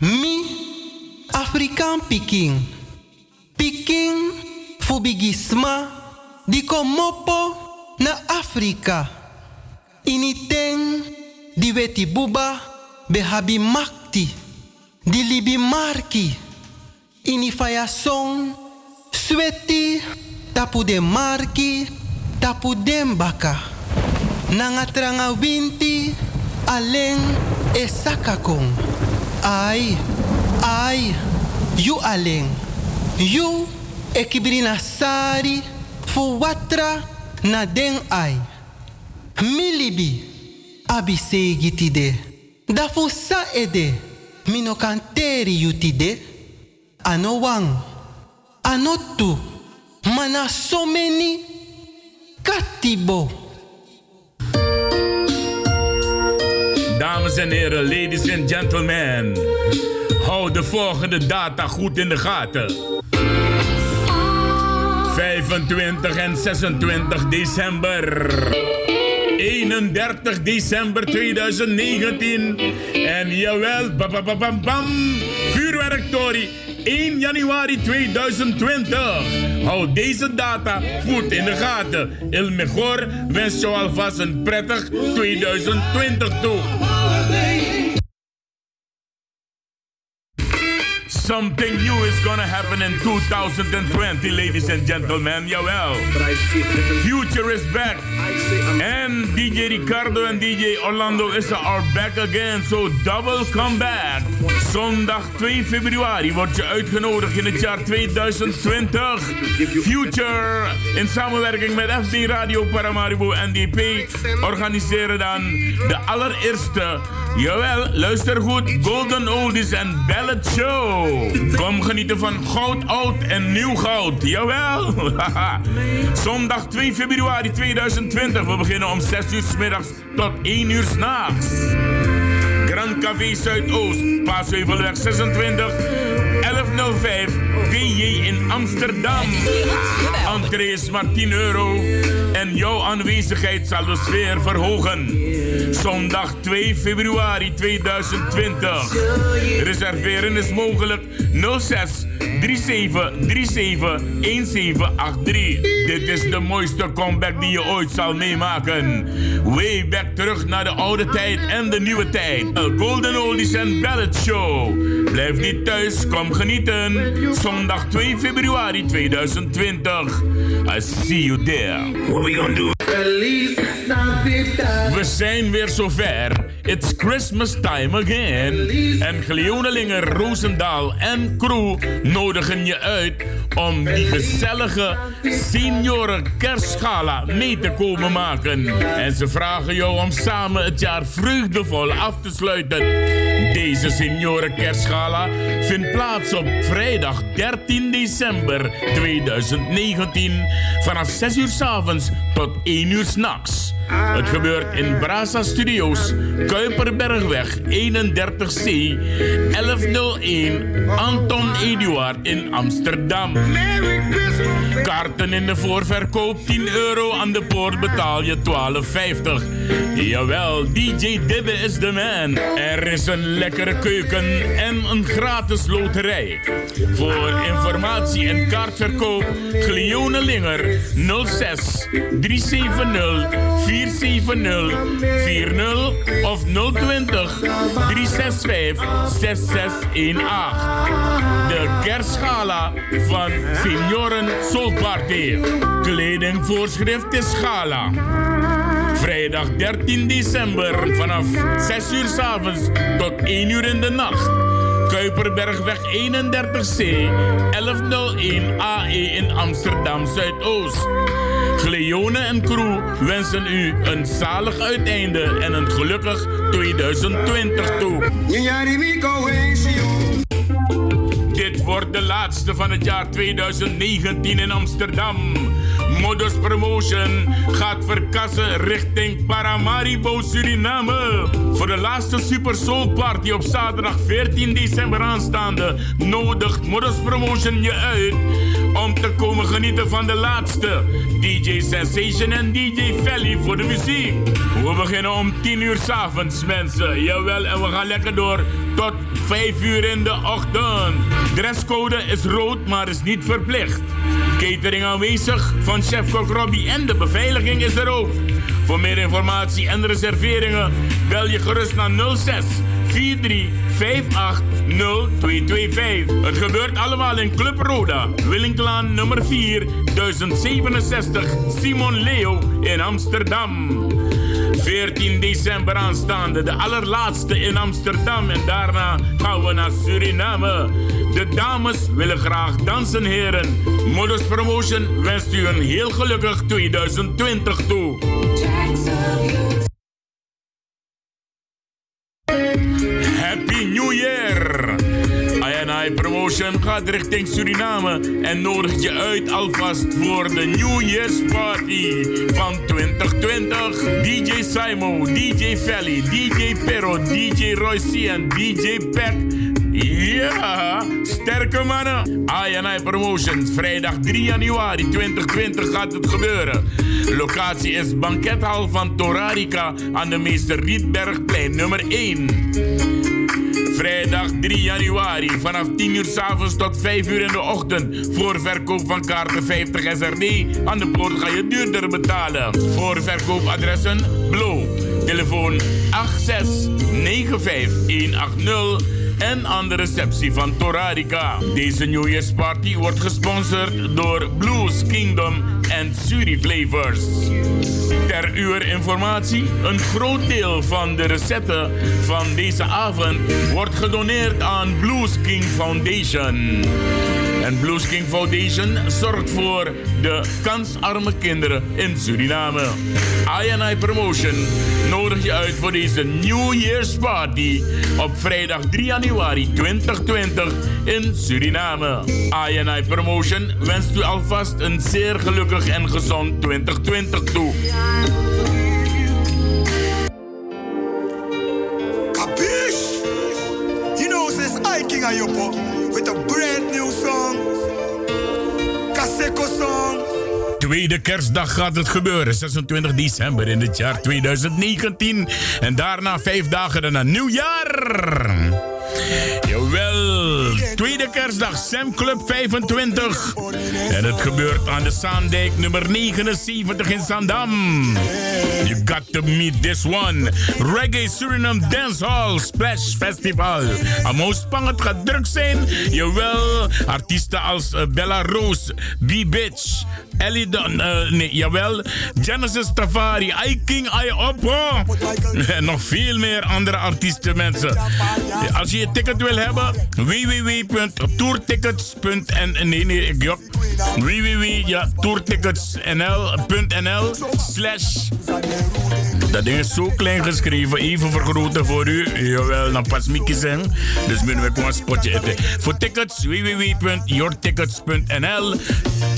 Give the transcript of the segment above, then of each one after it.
Mi Afrikaan Peking. Peking fubigisma di komopo na Afrika. Initeng di weti buba behabi makti. Di libi marki. Ini faya song sweti tapu de marki tapu den baka. Nanga tranga winti aleng e sakakong. Ai, ai, you aleng. You ekibrina sari fu na den ai. Milibi abi segi. Da ede mino kanteri. Ano wang, ano tu, mana so katibo. En heren, ladies and gentlemen. Hou de volgende data goed in de gaten. 25 en 26 december. 31 december 2019. En jawel, bam, bam, bam, bam, vuurwerktory 1 januari 2020. Hou deze data goed in de gaten. Il Mejor wens jou alvast een prettig 2020 toe. Something new is gonna happen in 2020, ladies and gentlemen. Jawel. Future is back. And DJ Ricardo en DJ Orlando is are back again. So double comeback. Zondag 2 februari word je uitgenodigd in het jaar 2020. Future in samenwerking met FD Radio Paramaribo NDP organiseren dan de allereerste Jawel, luister goed. Golden Oldies en Ballad Show. Kom genieten van goud, oud en nieuw goud. Jawel. Zondag 2 februari 2020. We beginnen om 6 uur s middags tot 1 uur s'nachts. Grand Café Zuidoost, Paasheuvelweg 26, 1105, PJ in Amsterdam. Entree is maar 10 euro en jouw aanwezigheid zal de sfeer verhogen. Zondag 2 februari 2020. Reserveren is mogelijk 06 37 37 1783. Dit is de mooiste comeback die je ooit zal meemaken. Way back terug naar de oude tijd en de nieuwe tijd. A Golden Oldies and Ballad Show. Blijf niet thuis, kom genieten. Zondag 2 februari 2020. I see you there. What we do? We zijn weer zover. It's Christmas time again. En Gleonelinger, Roosendaal en crew nodigen je uit om die gezellige senioren kerstgala mee te komen maken. En ze vragen jou om samen het jaar vreugdevol af te sluiten. Deze senioren kerstgala vindt plaats op vrijdag 13 december 2019 vanaf 6 uur s avonds tot 1 uur s'nachts. Het gebeurt in Brasa Studios, Kuiperbergweg 31C, 1101 Anton Eduard in Amsterdam. Kaarten in de voorverkoop 10 euro, aan de poort betaal je 12,50. Jawel, DJ Dibbe is de man. Er is een lekkere keuken en een gratis loterij. Voor informatie en kaartverkoop Glione Linger 06 370 470 40 of 020 365 6618. De kerstgala van Senioren Soul Party. Kledingvoorschrift is gala. Vrijdag 13 december vanaf 6 uur s avonds tot 1 uur in de nacht. Kuiperbergweg 31C 1101 AE in Amsterdam Zuidoost. Gleone en crew wensen u een zalig uiteinde en een gelukkig 2020 toe. Dit wordt de laatste van het jaar 2019 in Amsterdam. Modus Promotion gaat verkassen richting Paramaribo, Suriname. Voor de laatste Super Soul Party op zaterdag 14 december aanstaande nodigt Modus Promotion je uit om te komen genieten van de laatste. DJ Sensation en DJ Felly voor de muziek. We beginnen om 10 uur s'avonds, mensen. Jawel, en we gaan lekker door tot 5 uur in de ochtend. Dresscode is rood, maar is niet verplicht. Catering aanwezig van chef Kok Robbie en de beveiliging is er ook. Voor meer informatie en reserveringen bel je gerust naar 06 43 58 0225. Het gebeurt allemaal in Club Roda, Willinklaan nummer 4, 1067 Simon Leo in Amsterdam. 14 december aanstaande, de allerlaatste in Amsterdam. En daarna gaan we naar Suriname. De dames willen graag dansen, heren. Modus Promotion wenst u een heel gelukkig 2020 toe. Gaat richting Suriname en nodigt je uit alvast voor de New Year's Party van 2020. DJ Simon, DJ Felly, DJ Perro, DJ Royce en DJ Peck. Ja, sterke mannen. INI Promotions, vrijdag 3 januari 2020 gaat het gebeuren. Locatie is bankethal van Torarica aan de Meester Rietbergplein nummer 1. Vrijdag 3 januari vanaf 10 uur s avonds tot 5 uur in de ochtend. Voor verkoop van kaarten 50 SRD. Aan de poort ga je duurder betalen. Voor verkoopadressen Blow. Telefoon 8695180 en aan de receptie van Torarica. Deze New Year's Party wordt gesponsord door Blues Kingdom en Suri Flavors. Ter uw informatie, een groot deel van de recetten van deze avond wordt gedoneerd aan Blues King Foundation. En Blues King Foundation zorgt voor de kansarme kinderen in Suriname. INI Promotion nodig je uit voor deze New Year's Party op vrijdag 3 januari 2020 in Suriname. INI Promotion wenst u alvast een zeer gelukkig en gezond 2020 toe. Capiche? You know, says I King Ayopo with a brand new song. Kaseko song. Tweede kerstdag gaat het gebeuren, 26 december in het jaar 2019. En daarna vijf dagen daarna nieuwjaar. Jawel, tweede kerstdag, Sam Club 25. En het gebeurt aan de Zaandijk nummer 79 in Zandam. You got to meet this one. Reggae Suriname Dance Hall Splash Festival. Amos Pang, het gaat druk zijn. Jawel, artiesten als uh, Bella Rose, B-Bitch, Ellie Don, uh, nee, jawel, Genesis Tafari, I King, I Oppo. En nog veel meer andere artiesten, mensen. Als je je ticket wil hebben, www.tourtickets.nl Nee, slash dat ding is zo klein geschreven, even vergroten voor u. Jawel, dan pas Mickey zijn. Dus moeten we gewoon een spotje eten. Voor tickets, www.yourtickets.nl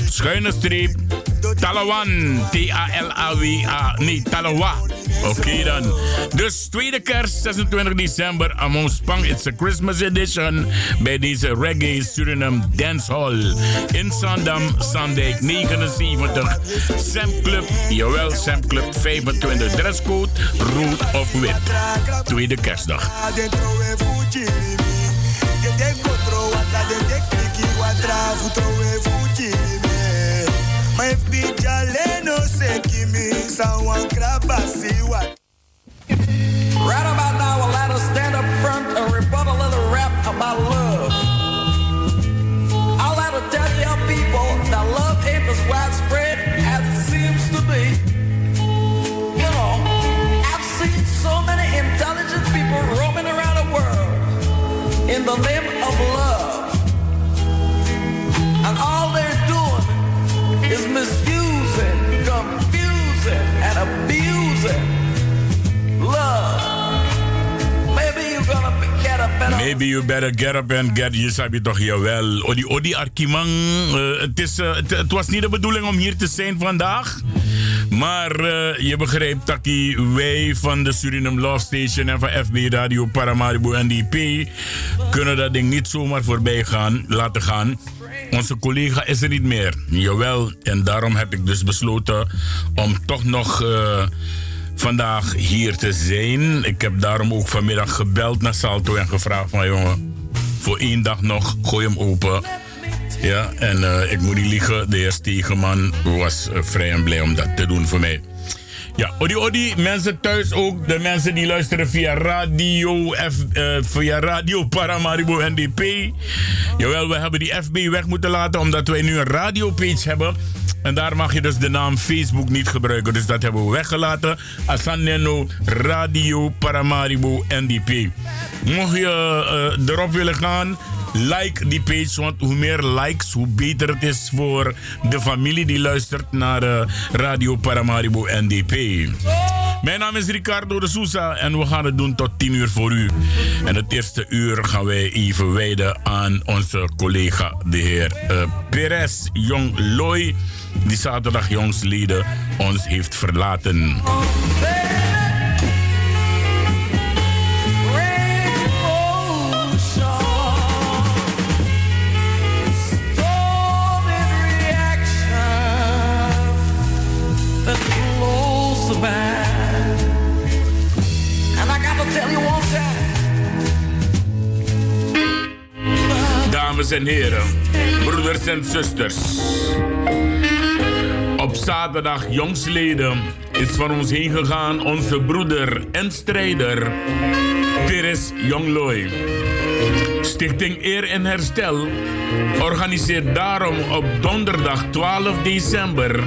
Schuine streep, Talawan. T-A-L-A-W-A. Nee, Talawa. Oké dan. Dus tweede kerst, 26 december. Amon Spang, it's a Christmas edition. Bij deze Reggae Suriname Dance Hall. In Sandam, Sandijk 79. Sam Club, jawel, Sam Club 25. Dresscode, rood of wit. Tweede kerstdag. Right about now, let us stand up front and rebut a little rap about love. I'll have to tell you people that love ain't as widespread as it seems to be. You know, I've seen so many intelligent people roaming around the world in the name of love. Is misusing, confusing, and abusing love. Maybe you're gonna better. Maybe you better get up and get. Je sabi toch jawel. Odi Odi Arkimang. Uh, het, is, uh, het, was niet de bedoeling om hier te zijn vandaag. Maar uh, je begrijpt, Taki, wij van de Suriname Law Station en van FB Radio Paramaribo NDP kunnen dat ding niet zomaar voorbij gaan, laten gaan. Onze collega is er niet meer. Jawel, en daarom heb ik dus besloten om toch nog uh, vandaag hier te zijn. Ik heb daarom ook vanmiddag gebeld naar Salto en gevraagd van jongen, voor één dag nog, gooi hem open. Ja, en uh, ik moet niet liegen, de heer Stegeman was uh, vrij en blij om dat te doen voor mij. Ja, odi odi, mensen thuis ook, de mensen die luisteren via radio, F, uh, via radio Paramaribo NDP. Jawel, we hebben die FB weg moeten laten omdat wij nu een radiopage hebben. En daar mag je dus de naam Facebook niet gebruiken. Dus dat hebben we weggelaten. Asaneno Radio Paramaribo NDP. Mocht je uh, erop willen gaan, like die page. Want hoe meer likes, hoe beter het is voor de familie die luistert naar uh, Radio Paramaribo NDP. Mijn naam is Ricardo de Souza en we gaan het doen tot 10 uur voor u. En het eerste uur gaan wij even wijden aan onze collega, de heer uh, Perez Jong Loy, die zaterdag jongsleden ons heeft verlaten. Dames en heren, broeders en zusters. Op zaterdag jongsleden is van ons heen gegaan onze broeder en strijder Peres Jongloy. Stichting Eer en Herstel organiseert daarom op donderdag 12 december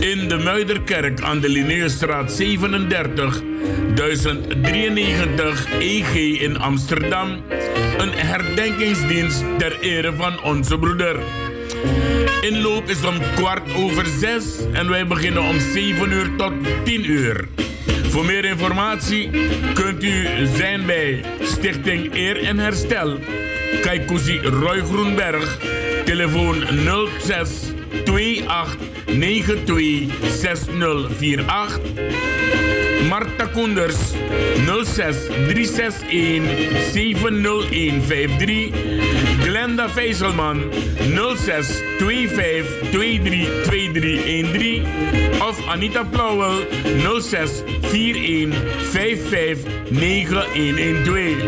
in de Muiderkerk aan de Linneusstraat 37 1093 EG in Amsterdam een herdenkingsdienst ter ere van onze broeder. Inloop is om kwart over zes en wij beginnen om 7 uur tot 10 uur. Voor meer informatie kunt u zijn bij Stichting Eer en Herstel. Kaikuzi Roy Groenberg, telefoon 06 28 92 6048. Marta Koenders 06 361 70153. Glenda Vijzelman 06 25 23 2313. Of Anita Plauwel 06 41 55 9112.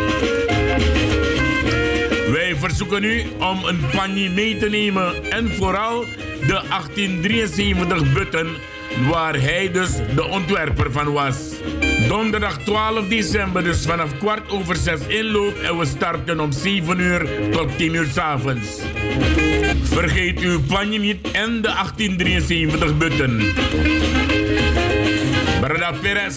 Wij verzoeken u om een panje mee te nemen en vooral de 1873 button waar hij dus de ontwerper van was. Donderdag 12 december, dus vanaf kwart over zes inloop en we starten om 7 uur tot 10 uur s avonds. Vergeet uw panje niet en de 1873 button. Brada Perez,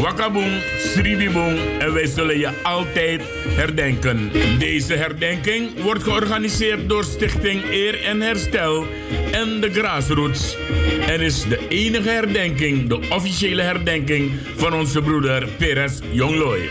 Wakabong, Sribibong en wij zullen je altijd herdenken. Deze herdenking wordt georganiseerd door Stichting Eer en Herstel en de Grassroots. En is de enige herdenking, de officiële herdenking van onze broeder Perez Jongloy.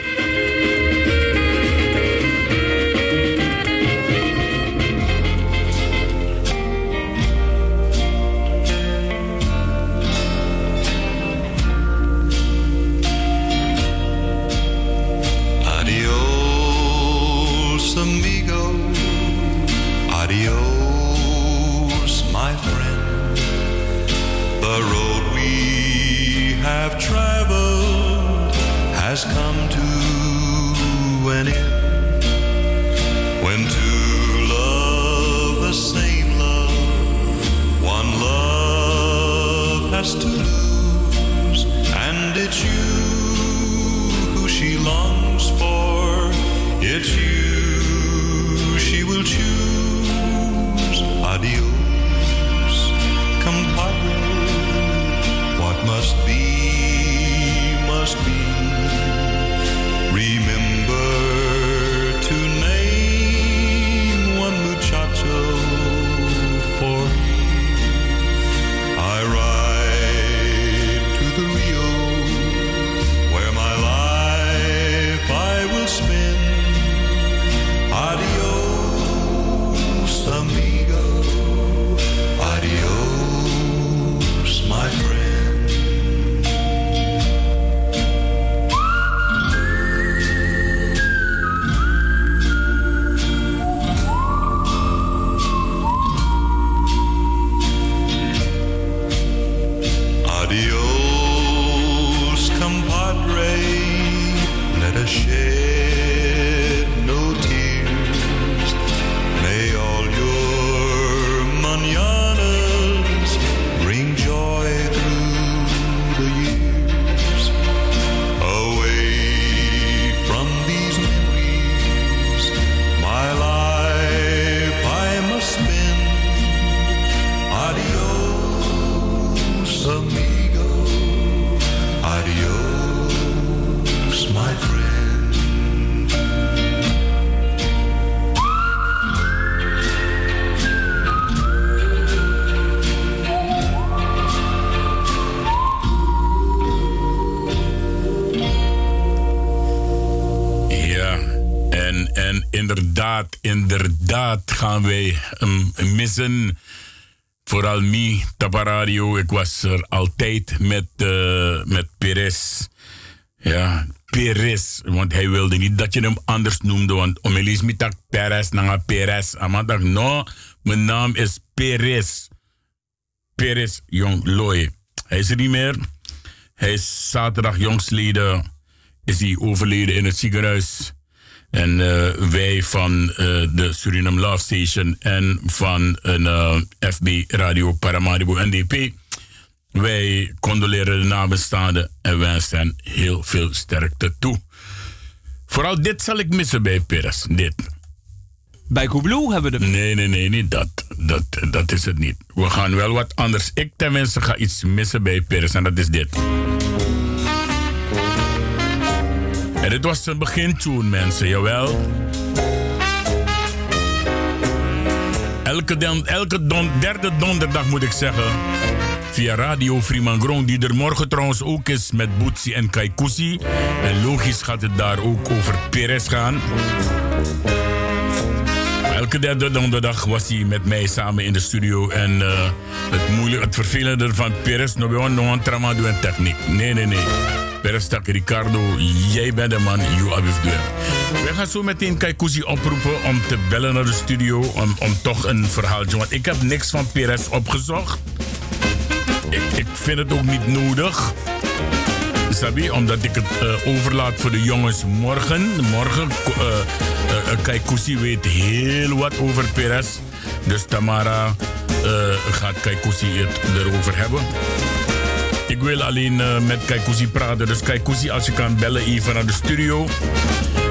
Missen. Vooral me, Taparadio. Ik was er altijd met, uh, met Perez. Ja, Perez. Want hij wilde niet dat je hem anders noemde. Want om Elise met Perez, naar Perez. Amadak, no, mijn naam is Perez. Perez Jong Loy. Hij is er niet meer. Hij is zaterdag jongstleden is hij overleden in het ziekenhuis. En uh, wij van uh, de Suriname Love Station en van een uh, FB Radio Paramaribo NDP. Wij condoleren de nabestaanden en wensen hen heel veel sterkte toe. Vooral dit zal ik missen bij Peres. Dit. Bij Koebloe hebben we de... Nee, nee, nee, niet dat. dat. Dat is het niet. We gaan wel wat anders. Ik tenminste ga iets missen bij Peres en dat is dit. En dit was een begintune, mensen, jawel. Elke, elke derde donderdag moet ik zeggen. Via Radio Fremangron, die er morgen trouwens ook is met Boetsi en Kaikusi. En logisch gaat het daar ook over Perez gaan. Elke derde donderdag was hij met mij samen in de studio. En uh, het, moeilijk, het vervelende van Perez, no, we no, no, trama doen techniek. Nee, nee, nee. Perestak Ricardo, jij bent de man, you are with We gaan zo meteen Kaikuzi oproepen om te bellen naar de studio om, om toch een verhaaltje. Want ik heb niks van Perez opgezocht. Ik, ik vind het ook niet nodig. Sabi, omdat ik het uh, overlaat voor de jongens morgen. Morgen, uh, uh, Kaikuzi weet heel wat over Perez. Dus Tamara gaat Kaikuzi het erover hebben. Ik wil alleen met Kaikuzi praten. Dus Kaikuzi, als je kan bellen even naar de studio.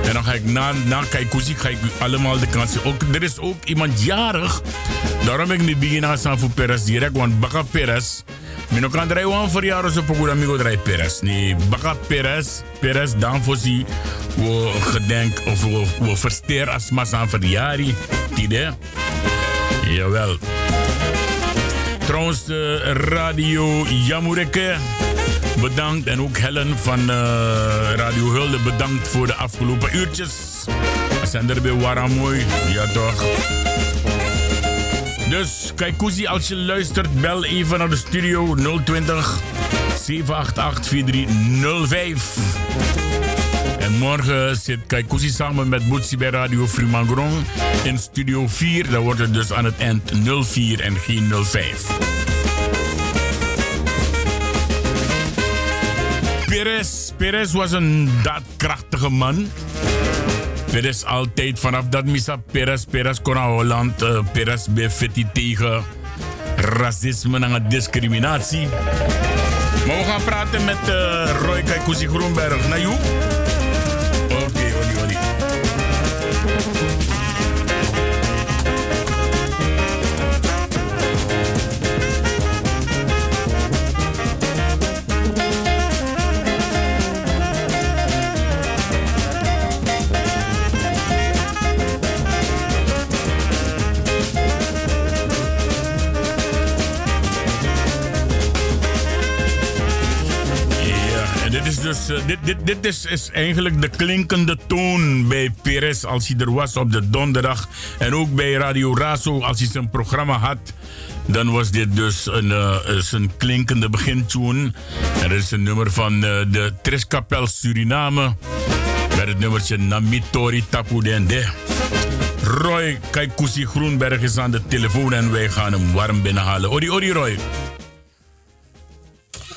En dan ga ik na, na Kaikuzi ga ik allemaal de kansen. Ook, er is ook iemand jarig. Daarom ben ik niet beginnen aan voor Perez direct. Want Baka Perez. Mino kan one voor jaren zo pokoe amigo draai Perez. Nee, Baka Perez. Perez dan voor si. We gedenk of we, we versteer als mas aan verjari. Tide. Jawel. Trouwens, uh, Radio Jamureke. Bedankt. En ook Helen van uh, Radio Hulde. Bedankt voor de afgelopen uurtjes. Zijn er weer warm mooi. Ja, toch? Dus, Kaikuzi, als je luistert, bel even naar de studio 020 788 4305. En morgen zit Kaikuzi samen met Boetsi bij Radio Fremangron in studio 4. Dan wordt het dus aan het eind 04 en geen 05. Perez, Perez was een daadkrachtige man. Perez altijd vanaf dat Misa Perez, Perez kon naar Holland. Uh, Perez befetti tegen racisme en discriminatie. Maar we gaan praten met uh, Roy Kaikuzi Groenberg. Naar jou? Dus dit, dit, dit is, is eigenlijk de klinkende toon bij Perez als hij er was op de donderdag. En ook bij Radio Razo als hij zijn programma had. Dan was dit dus een, uh, een klinkende begintune. Er is een nummer van uh, de Triskapel Suriname. Met het nummertje Namitori Tapu Dende. Roy Kaikusi Groenberg is aan de telefoon en wij gaan hem warm binnenhalen. Odi, odi Roy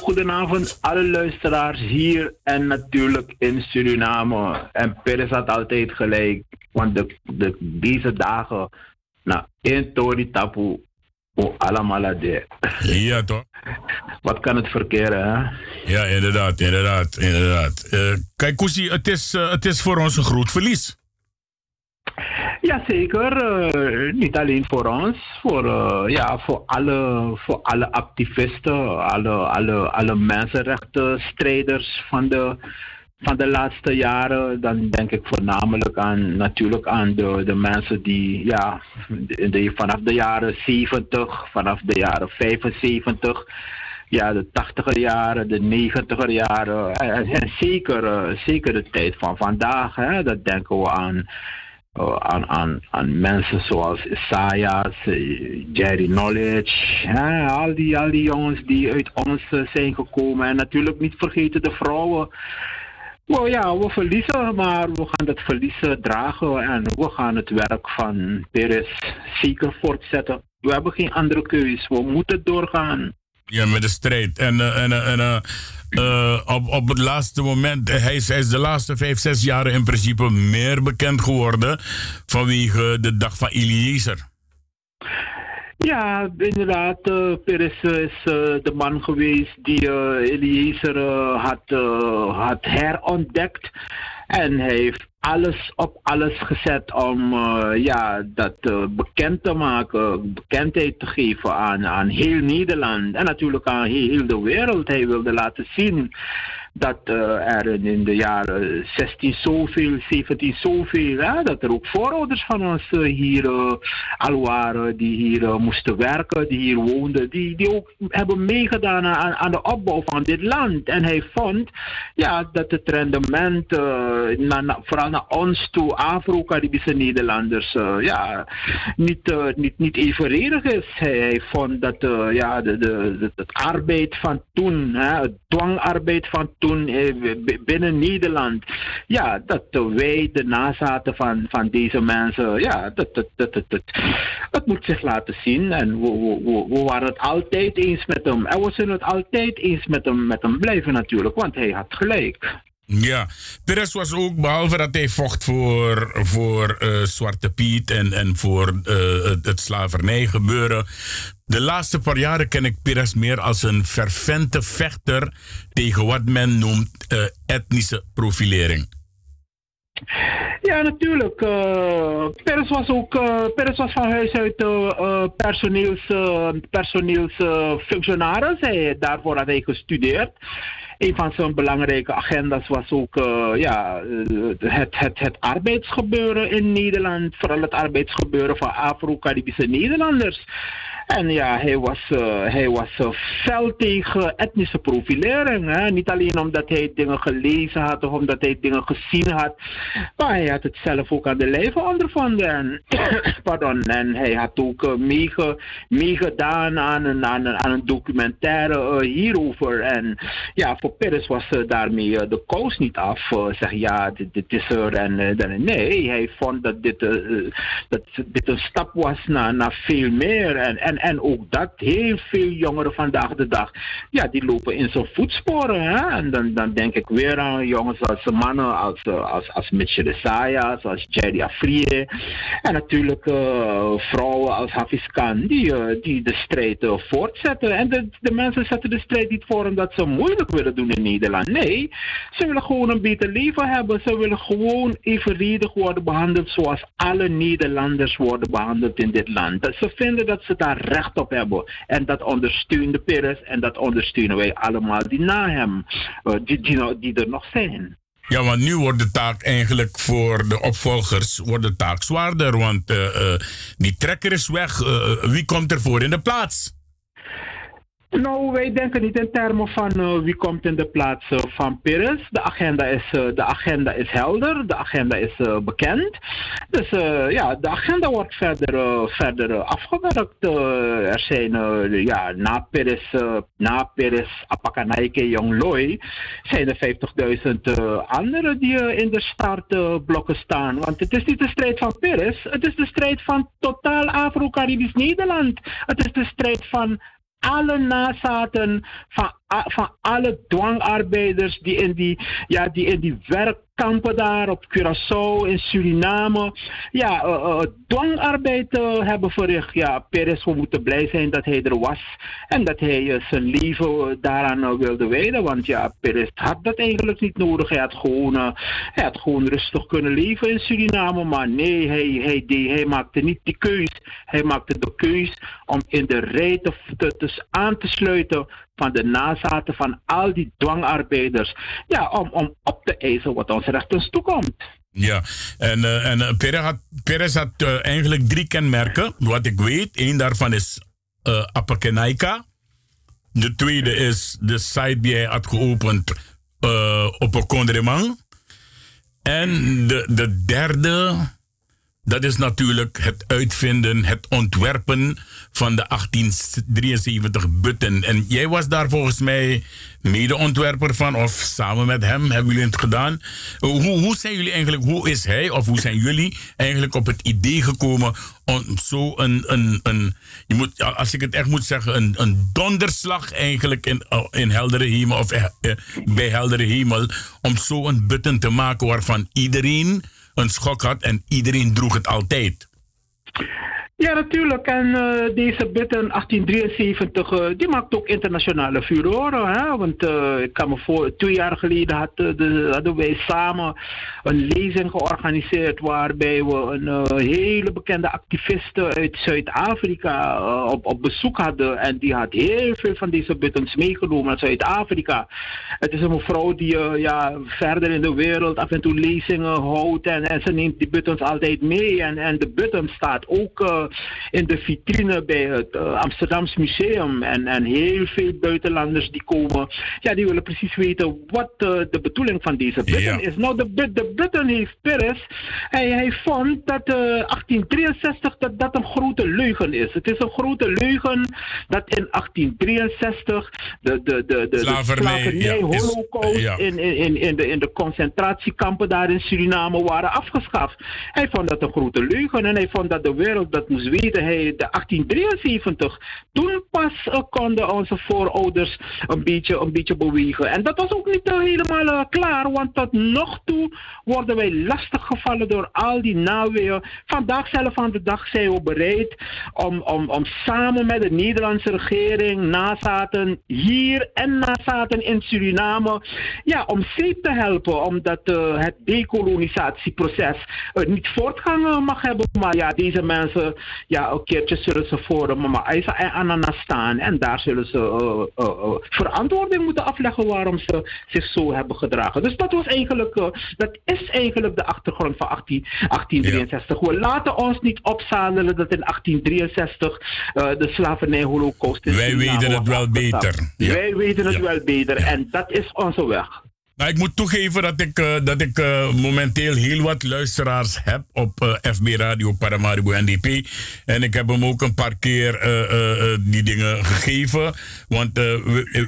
goedenavond alle luisteraars hier en natuurlijk in Suriname. En Peres had altijd gelijk, want de, de, deze dagen, nou, in Tori Tapu, o allemaal. Ja, toch? Wat kan het verkeren, hè? Ja, inderdaad, inderdaad, inderdaad. Uh, kijk, Koesie, het is, uh, het is voor ons een groot verlies. Jazeker, uh, niet alleen voor ons, voor, uh, ja, voor, alle, voor alle activisten, alle, alle, alle mensenrechtenstrijders van de, van de laatste jaren. Dan denk ik voornamelijk aan, natuurlijk aan de, de mensen die ja, de, vanaf de jaren 70, vanaf de jaren 75 ja, de tachtiger jaren, de negentiger jaren. En, zeker, zeker de tijd van vandaag. Hè, dat denken we aan aan, aan, aan mensen zoals Isaias, Jerry Knowledge, hè, al, die, al die jongens die uit ons uh, zijn gekomen. En natuurlijk niet vergeten de vrouwen. Well, ja, we verliezen, maar we gaan dat verliezen dragen en we gaan het werk van Perez zeker voortzetten. We hebben geen andere keus, we moeten doorgaan. Ja, met de strijd. En, en, en uh, op, op het laatste moment, hij is, hij is de laatste vijf, zes jaren in principe meer bekend geworden vanwege de dag van Eliezer. Ja, inderdaad. Uh, Peres is uh, de man geweest die Eliezer had, had herontdekt. En hij heeft alles op alles gezet om uh, ja, dat uh, bekend te maken, bekendheid te geven aan, aan heel Nederland en natuurlijk aan heel de wereld. Hij wilde laten zien dat uh, er in de jaren 16 zoveel, 17 zoveel, hè, dat er ook voorouders van ons uh, hier uh, al waren, die hier moesten werken, die hier woonden, die, die ook hebben meegedaan aan, aan de opbouw van dit land. En hij vond ja, dat het rendement, vooral naar ons toe, Afro-Caribische Nederlanders, ja, niet, niet, niet evenredig is. Hij, hij vond dat ja, de, de, de, het arbeid van toen, hè, het dwangarbeid van toen, toen eh, binnen Nederland. Ja, dat wij de nazaten van, van deze mensen, ja, dat, dat, dat, dat, dat, het moet zich laten zien. En we, we, we waren het altijd eens met hem. En we zullen het altijd eens met hem, met hem blijven natuurlijk, want hij had gelijk. Ja, Perez was ook, behalve dat hij vocht voor, voor uh, Zwarte Piet en, en voor uh, het, slavernijgebeuren. De laatste paar jaren ken ik Perez meer als een fervente vechter tegen wat men noemt uh, etnische profilering. Ja, natuurlijk. Uh, was ook uh, was van huis uit personeels, personeelsfunctionaris. Daarvoor had hij gestudeerd een van zijn belangrijke agenda's was ook uh, ja, het, het, het arbeidsgebeuren in Nederland. Vooral het arbeidsgebeuren van Afro-Caribische Nederlanders. En ja, hij was, uh, hij was uh, fel tegen etnische profilering. Hè? Niet alleen omdat hij dingen gelezen had of omdat hij dingen gezien had. Maar hij had het zelf ook aan de lijve ondervonden. En, pardon, en hij had ook uh, meege, meegedaan aan een, aan, een, aan een documentaire hierover. En ja, voor Peres was daarmee de kous niet af. zeg ja, dit, dit, is er en dan. Nee, hij vond dat dit, dat dit een stap was naar, naar veel meer. En en, ook dat, heel veel jongeren vandaag de dag, ja, die lopen in zijn voetsporen. Hè? En dan, dan denk ik weer aan jongens als mannen als, als, als Mitchell Isaiah, zoals Jerry Afrië. En natuurlijk uh, vrouwen als Hafiz Khan, die, uh, die de strijd uh, voortzetten. En de, de mensen zetten de strijd niet voor omdat ze moeilijk willen doen in Nederland. Nee, ze willen gewoon een beter leven hebben. Ze willen gewoon evenredig worden behandeld zoals alle Nederlanders worden behandeld in dit land. Ze vinden dat ze daar recht op hebben. En dat ondersteunde Peres en dat ondersteunen wij allemaal die na hem, uh, die, die, die er nog zijn. Ja, want nu wordt de taak eigenlijk voor de opvolgers wordt de taak zwaarder. Want uh, uh, die trekker is weg. wie komt er voor in de plaats? Nou, wij denken niet in termen van uh, wie komt in de plaats uh, van Pires. De agenda is, uh, de agenda is helder, de agenda is bekend. Dus ja, de agenda wordt verder, verder afgewerkt. er zijn ja, na Pires, na Pires, Apakanaike, Jongloi, zijn er 50.000 anderen die in de startblokken staan. Want het is niet de strijd van Pires, het is de strijd van totaal Afro-Caribisch Nederland. Het is de strijd van alle nazaten van, van alle dwangarbeiders die in die, ja, die in die werk kampen daar op Curaçao, in Suriname. Ja, uh, uh, dwangarbeid uh, hebben verricht. Ja, Perez, we moeten blij zijn dat hij er was. En dat hij zijn leven daaraan wilde wijden. Want ja, Perez had dat eigenlijk niet nodig. Hij had gewoon, hij had gewoon rustig kunnen leven in Suriname. Maar nee, hij, hij, die, hij maakte niet die keus. Hij maakte de keus om in de rij te, te, te aan te sluiten van de nazaten van al die dwangarbeiders. Ja, om, om op te eisen wat ons rechtens toekomt. Ja, en, uh, en uh, Perez had, Perez had uh, eigenlijk drie kenmerken, wat ik weet. Eén daarvan is uh. De tweede is de site die hij had geopend op een Condremang. En de, de derde, dat is natuurlijk het uitvinden, het ontwerpen van de 1873 Butten. En jij was daar volgens mij medeontwerper van, of samen met hem hebben jullie het gedaan. Hoe, hoe zijn jullie eigenlijk, hoe is hij of hoe zijn jullie eigenlijk op het idee gekomen om zo een, een, een je moet, als ik het echt moet zeggen, een, een donderslag eigenlijk in, in heldere hemel of eh, eh, bij heldere hemel, om zo een Butten te maken waarvan iedereen een schok had en iedereen droeg het altijd. Ja, natuurlijk. En uh, deze Bitten 1873, uh, die maakt ook internationale furoren. Hè? Want uh, ik kan me voor, twee jaar geleden had, de, hadden wij samen een lezing georganiseerd waarbij we een hele bekende activiste uit Zuid-Afrika op, op bezoek hadden. En die had heel veel van deze Buttons meegenomen naar Zuid-Afrika. Het is een mevrouw die ja, verder in de wereld af en toe lezingen houdt en, en ze neemt die Buttons altijd mee. En, en de Button staat ook in de vitrine bij het uh, Amsterdams Museum. En, en heel veel buitenlanders die komen, ja, die willen precies weten wat uh, de bedoeling van deze ja. is. Nou, de, de button heeft Peres, hij, hij vond dat uh, 1863 dat, dat een grote leugen is. Het is een grote leugen dat in 1863 de, de, de, de, slavernij, de ja, holocaust ja. in, in, in, de, in de concentratiekampen daar in Suriname waren afgeschaft. Hij vond dat een grote leugen en hij vond dat de wereld dat weten. Hij, de 1873, toen pas uh, konden onze voorouders een beetje, een beetje bewegen. En dat was ook niet uh, helemaal uh, klaar, want tot nog toe worden wij lastiggevallen door al die naweeën. Vandaag zelf aan de dag zijn we bereid om, om, om samen met de Nederlandse regering, nazaten hier en nazaten in Suriname, ja, om zeep te helpen, omdat het decolonisatieproces niet voortgang mag hebben. Maar ja, deze mensen ja, een keertje zullen ze voor mama Isa en Anana staan. En daar zullen ze uh, uh, uh, verantwoording moeten afleggen waarom ze zich zo hebben gedragen. Dus dat was eigenlijk, dat is eigenlijk de achtergrond van 18, 1863. Ja. We laten ons niet opzadelen dat in 1863 de slavernij-holocaust is. Wij weten het wel beter. Ja. Wij weten het ja. wel beter. En dat is onze weg. Nou, ik moet toegeven dat ik, uh, dat ik uh, momenteel heel wat luisteraars heb op uh, FB Radio Paramaribo NDP. En ik heb hem ook een paar keer die dingen gegeven. Want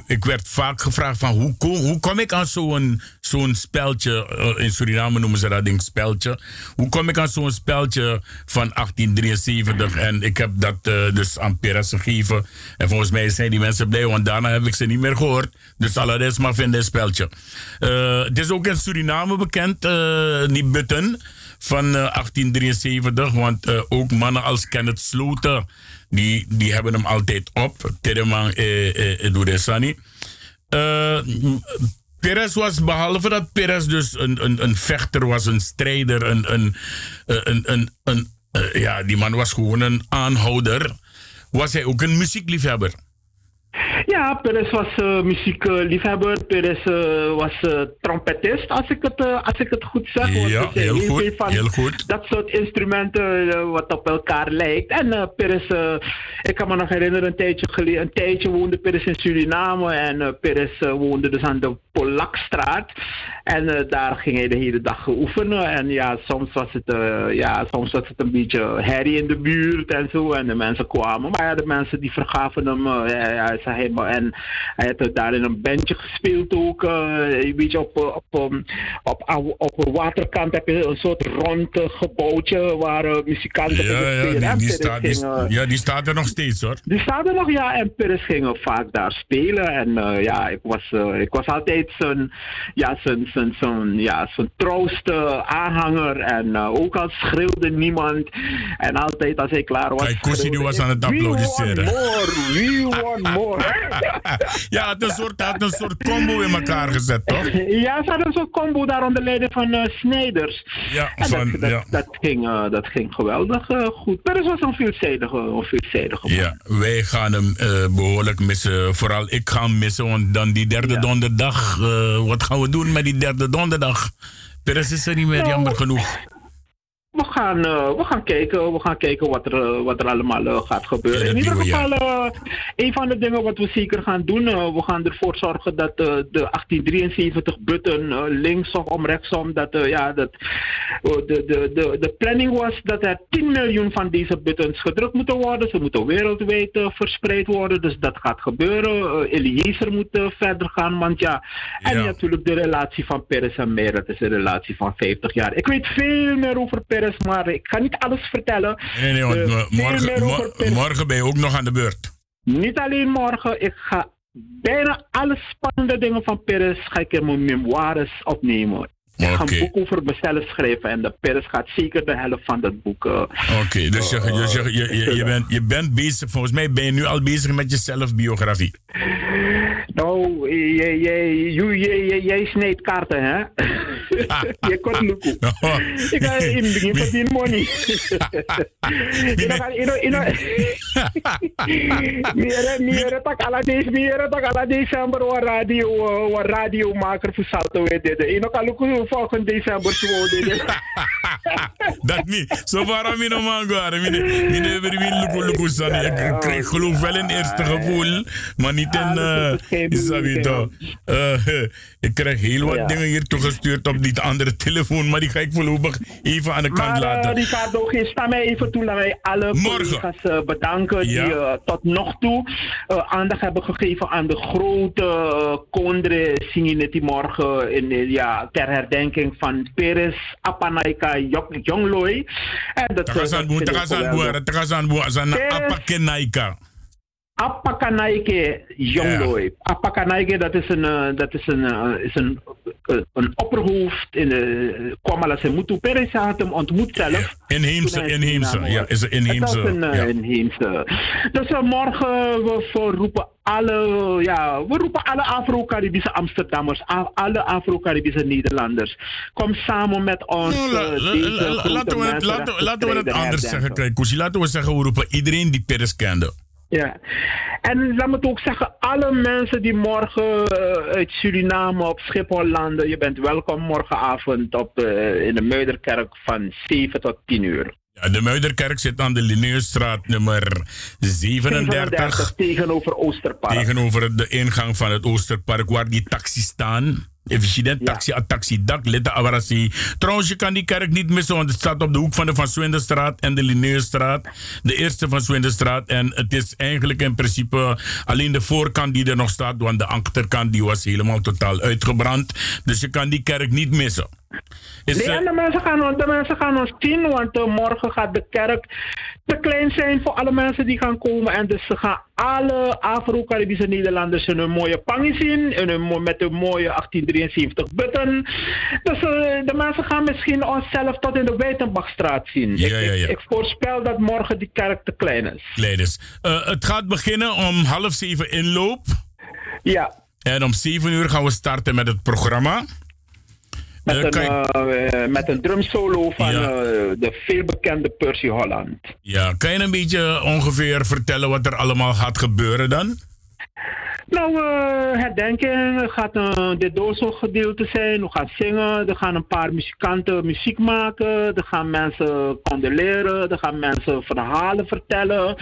ik werd vaak gevraagd van hoe kom, hoe kom ik aan zo'n zo'n speltje, in Suriname noemen ze dat ding speltje. Hoe kom ik aan zo'n speltje van 1873? En ik heb dat dus aan Perez gegeven. En volgens mij zijn die mensen blij, want daarna heb ik ze niet meer gehoord. Dus Alades maar vinden een speltje. Uh, het is ook in Suriname bekend, die Butten van uh, 1873. Want ook mannen als Kenneth Sloten, die, die hebben hem altijd op. Tereman eh, Duresani. Perez was, behalve dat Perez dus een, een, een vechter was, een strijder, een, een, een, een, een ja, die man was gewoon een aanhouder, was hij ook een muziekliefhebber. Ja, Perez was uh, muziekliefhebber. Perez uh, was uh, trompetist, als ik het, als ik het goed zeg. Ja, heel, heel, goed, van heel goed. Dat soort instrumenten wat op elkaar lijkt. En Perez, ik kan me nog herinneren, een tijdje, geleden, een tijdje woonde Perez in Suriname. En Perez woonde dus aan de Polakstraat. En daar ging hij de hele dag oefenen. En ja, soms was het, ja, soms was het een beetje herrie in de buurt en zo. En de mensen kwamen. Maar ja, de mensen die vergaven hem... ja, hij, en hij had daar in een bandje gespeeld ook. Een beetje op, op, op, op, op een waterkant heb je een soort rond gebouwtje waar muzikanten ja, ja, die, die, staat, die, ja, die staat er nog steeds hoor. Die staat er nog, ja. En Peres ging vaak daar spelen. En uh, ja, ik was, ik was altijd zijn, ja, zijn, zijn, zijn, ja, zijn trouwste aanhanger. En ook al schreeuwde niemand. En altijd als hij klaar was. Kijk, was aan het applaudisseren. We want more, we want more. ja, het een soort, had een soort combo in elkaar gezet, toch? Ja, ze hadden een soort combo daar onder leiding van Snijders. Ja, van, dat, ja. Dat, ging, dat ging geweldig goed. Het was een veelzijdige, een veelzijdige. Ja, wij gaan hem behoorlijk missen. Vooral ik ga hem missen, want dan die derde ja. donderdag. wat gaan we doen met die derde donderdag? Peres is er niet meer, nou, jammer genoeg. We gaan uh, we gaan kijken, we gaan kijken wat, er, uh, wat er allemaal uh, gaat gebeuren. In ieder geval, een van de dingen wat we zeker gaan doen, we gaan ervoor zorgen dat de 1873 button linksom om rechtsom, dat, ja, dat de, de, de, de planning was dat er 10 miljoen van deze buttons gedrukt moeten worden. Ze moeten wereldwijd verspreid worden, dus dat gaat gebeuren. Eliezer moet verder gaan, want ja, en ja. natuurlijk de relatie van Peres en Meer, het is een relatie van 50 jaar. Ik weet veel meer over Peres, maar ik ga niet alles vertellen. Nee, nee, want uh, morgen, morgen ben je ook nog aan de beurt. Niet alleen morgen, ik ga bijna alle spannende dingen van Peres ga ik in mijn memoires opnemen. Ik ga een boek over mezelf schrijven en de pers gaat zeker de helft van dat boek. Uh, Oké, okay, dus je, je, je, je, je, bent, je bent bezig, volgens mij ben je nu al bezig met je zelfbiografie. Nou, jij, jij, jij, jij snijdt kaarten, hè? je kort luku. Ik ga in het begin verdienen money. Meer tak ala deze, meer tak ala december wa radio, wa radio maker voor salto weet dit. Ino kaluku volgend december zo dit. Dat niet. Zo waarom je nog maar gaan. Ik heb weer luku luku san. Ik geloof wel in eerste gevoel, maar niet in Isabi toch. Ik krijg heel wat dingen hier toegestuurd op die andere telefoon, maar die ga ik voorlopig even aan de kant maar, laten. Uh, Ricardo, sta mij even toe. Laat mij alle collega's uh, bedanken ja. die uh, tot nog toe aandacht hebben gegeven aan de grote uh, kondre die morgen in, ja, ter herdenking van Peres Apanaika Jongloy. En dat is een boer, dat is een boer, dat Apakanaike. Yeah. Apakanaike, dat is een, uh, dat is een, uh, is een, uh, een opperhoofd in de Kwamala Semutu. Peres had hem ontmoet zelf. Inheemse, inheemse. Ja, is een inheemse. Dat is een ja. inheemse. Dus morgen we roepen alle, ja, we roepen alle Afro-Caribische Amsterdammers, alle Afro-Caribische Nederlanders. Kom samen met ons. No, la, la, la, laten we het, laten, laten we het anders zeggen, Kusi. Laten we zeggen, we roepen iedereen die Peres kende. Ja, en laat me het ook zeggen, alle mensen die morgen uh, uit Suriname op Schiphol landen, je bent welkom morgenavond op, uh, in de Muiderkerk van 7 tot 10 uur. Ja, de Muiderkerk zit aan de Linneusstraat nummer 37. 37 tegenover Oosterpark. Tegenover de ingang van het Oosterpark, waar die taxis staan. Efficiënt taxi, ja. taxi, dak, lette awarasi. Trouwens, je kan die kerk niet missen, want het staat op de hoek van de Van Swinderstraat en de Linneusstraat. De eerste Van Swinderstraat. En het is eigenlijk in principe alleen de voorkant die er nog staat, want de achterkant die was helemaal totaal uitgebrand. Dus je kan die kerk niet missen. Is, nee, en de mensen, gaan, de mensen gaan ons zien, want uh, morgen gaat de kerk te klein zijn voor alle mensen die gaan komen. En dus ze gaan alle Afro-Caribische Nederlanders in een mooie pang zien, in een, met een mooie 1873 button. Dus uh, de mensen gaan misschien onszelf tot in de Weitenbachstraat zien. Ja, ja, ja. Ik, ik, voorspel dat morgen die kerk te klein is. Klein is. Uh, het gaat beginnen om half zeven inloop. Ja. En om zeven uur gaan we starten met het programma. Met, uh, een, uh, met een drumsolo van ja. uh, de veelbekende Percy Holland. Ja, kan je een beetje ongeveer vertellen wat er allemaal gaat gebeuren dan? Nou, uh, herdenking gaat een dit gedeelte zijn. We gaan zingen. Er gaan een paar muzikanten muziek maken. Er gaan mensen condoleren. Er gaan mensen verhalen vertellen.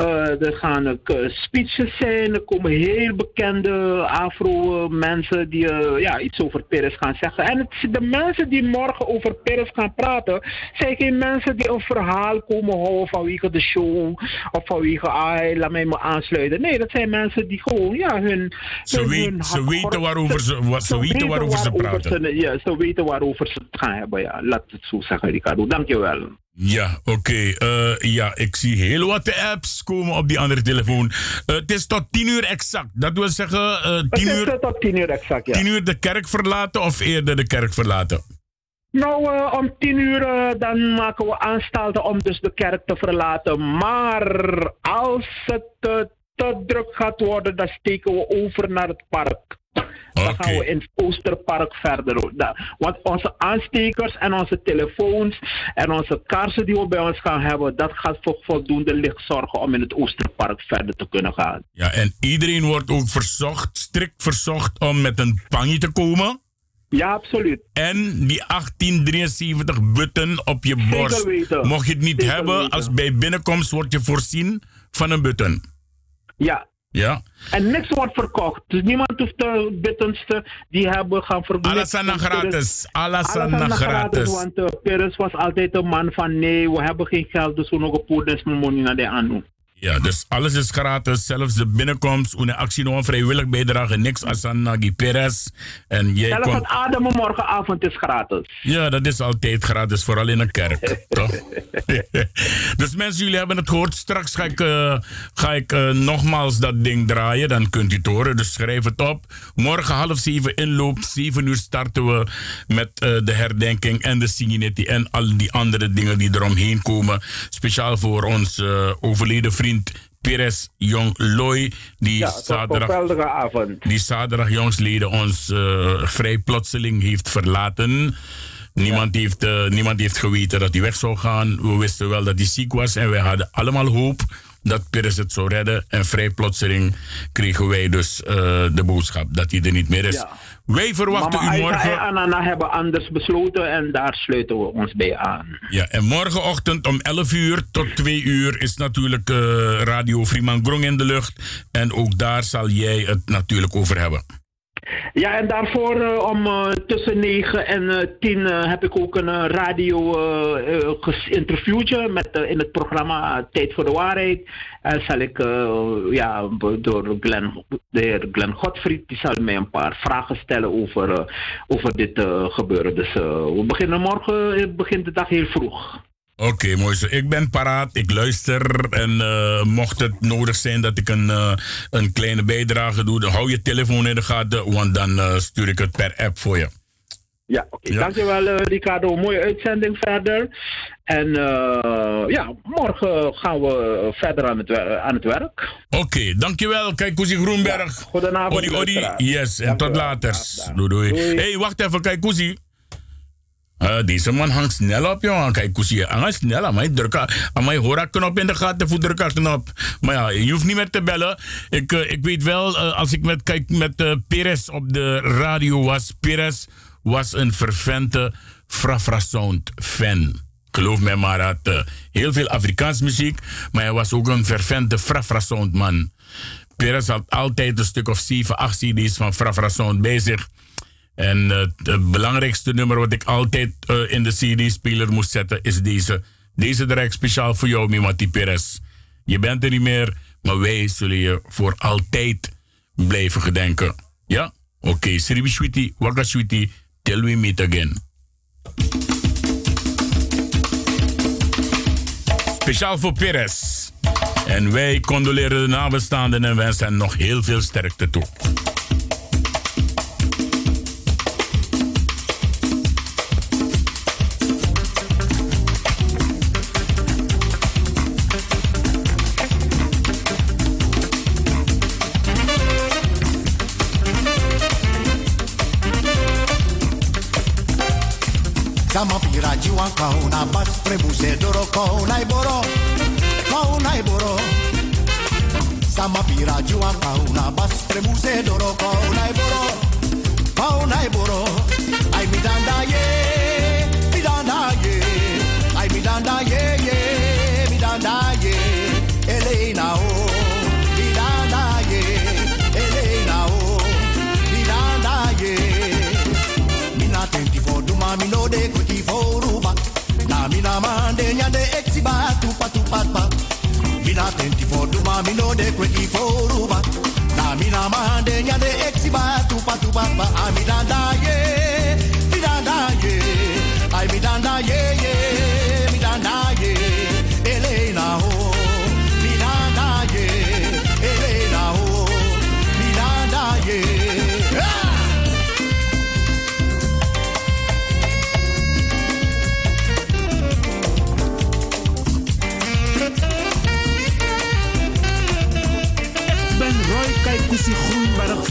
Uh, er gaan speeches zijn. Er komen heel bekende Afro-mensen die ja, iets over Peres gaan zeggen. En het, de mensen die morgen over Peres gaan praten, zijn geen mensen die een verhaal komen houden vanwege de show. Of vanwege, ah, laat mij me aansluiten. Nee, dat zijn mensen die gewoon ja, hun, ze, hun, weet, hun ze weten waarover ze, wat, ze, weten waarover ze praten. Ze, ja, ze weten waarover ze het gaan hebben. Ja. Laat het zo zeggen, Ricardo. Dankjewel. Ja, oké. Okay. Uh, ja, ik zie heel wat apps komen op die andere telefoon. Uh, het is tot tien uur exact. Dat wil zeggen, uh, tien uur... tot tien uur exact, ja. Tien uur de kerk verlaten of eerder de kerk verlaten? Nou, uh, om tien uur uh, dan maken we aanstalten om dus de kerk te verlaten. Maar als het uh, te druk gaat worden, dan steken we over naar het park. Dan okay. gaan we in het Oosterpark verder. Want onze aanstekers en onze telefoons en onze kaarsen die we bij ons gaan hebben, dat gaat voor voldoende licht zorgen om in het Oosterpark verder te kunnen gaan. Ja, en iedereen wordt ook verzocht, strikt verzocht om met een panje te komen. Ja, absoluut. En die 1873 button op je borst. Mocht je het niet Zeker hebben, weten. als bij binnenkomst word je voorzien van een button. Ja. Ja? En niks wordt verkocht. Dus niemand hoeft de buttons te, die hebben gaan verkopen. Alles aan gratis. Alles aan gratis. Want uh, Peres was altijd een man van nee, we hebben geen geld, dus we nog een poeders money naar de aan Ja, dus alles is gratis. Zelfs de binnenkomst, een actie nog een vrijwillig bijdrage. Niks als aan Nagi Perez. En jij Zelfs komt... het ademen morgenavond is gratis. Ja, dat is altijd gratis, vooral in een kerk, toch? dus mensen, jullie hebben het gehoord. Straks ga ik, eh, ga ik eh, nogmaals dat ding draaien. Dan kunt u het horen, dus schrijf het op. Morgen half zeven inloop. Zeven uur starten we met eh, de herdenking en de Singinetti en al die andere dingen die eromheen komen. Speciaal voor ons overleden vriend Pires Jong Loy. Die Ja, zaterdag die zaterdag jongsleden ons eh, vrij plotseling heeft verlaten. Niemand, heeft, eh, niemand heeft geweten dat hij weg zou gaan. We wisten wel dat hij ziek was en wij hadden allemaal hoop dat Pires het zou redden. En vrij plotseling kregen wij dus eh, de boodschap dat hij er niet meer is. Ja. Wij verwachten Mama u en morgen. Anana hebben anders besloten en daar sluiten we ons bij aan. Ja, en morgenochtend om 11 uur tot 2 uur is natuurlijk eh, Radio Freeman Grong in de lucht. En ook daar zal jij het natuurlijk over hebben. Ja, en daarvoor eh, om eh, tussen 9 en eh 10 eh, heb ik ook een radio interviewtje met, in het programma Tijd voor de Waarheid. En zal ik, ja, door Glenn, de heer Glenn Godfried, die zal mij een paar vragen stellen over, over dit gebeuren. Dus we beginnen morgen, begint de dag heel vroeg. Oké, mooi zo. Ik ben paraat, ik luister. En eh, mocht het nodig zijn dat ik een, eh, een kleine bijdrage doe, dan hou je telefoon in de gaten, want dan eh, stuur ik het per app voor je. Ja, oké. Ja. Dankjewel Ricardo. Mooie uitzending verder. En ja, morgen gaan we verder aan het, aan het werk. Oké, dankjewel. Kijk, Koesie Groenberg. Goedenavond. Odi, odi. Yes, en tot later. Doei, doei. Doei. hey, wacht even. Kijk, Koesie. Eh, deze man hangt snel op, jongen. Kijk, hij hangt snel. aan mij drukken. Aan mij in de gaten, knop. Maar ja, je hoeft niet meer te bellen. Ik, eh, ik weet wel, eh, als ik met, kijk, met Perez op de radio was. Perez was een vervente Frafra Sound fan. Geloof mij maar, had heel veel Afrikaans muziek. Maar hij was ook een vervente Frafra Sound man. Perez had altijd een stuk of 7, 8 CD's van Frafra Sound bij zich. En eh, het belangrijkste nummer wat ik altijd eh, in de CD-speler moest zetten is deze. Deze ik speciaal voor jou, Mimati Perez. Je bent er niet meer, maar wij zullen je voor altijd blijven gedenken. Ja? Oké, okay. Sribi Waka Shwiti, till we meet again. Speciaal voor Perez. En wij condoleren de nabestaanden en wensen hen nog heel veel sterkte toe. Sama pira jiwa kauna bas prebuse doro kauna iboro kauna iboro. Sama pira jiwa kauna bas prebuse doro kauna iboro kauna iboro. Ai mi danda ye Mina tenti for duma mi no de kuti for ruba Na mina mande nyande exiba tupa tupa pa A mi danda ye mi danda ye Ai mi ye ye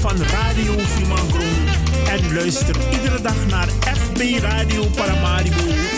van Radio Simangron en luister iedere dag naar FB Radio Paramaribo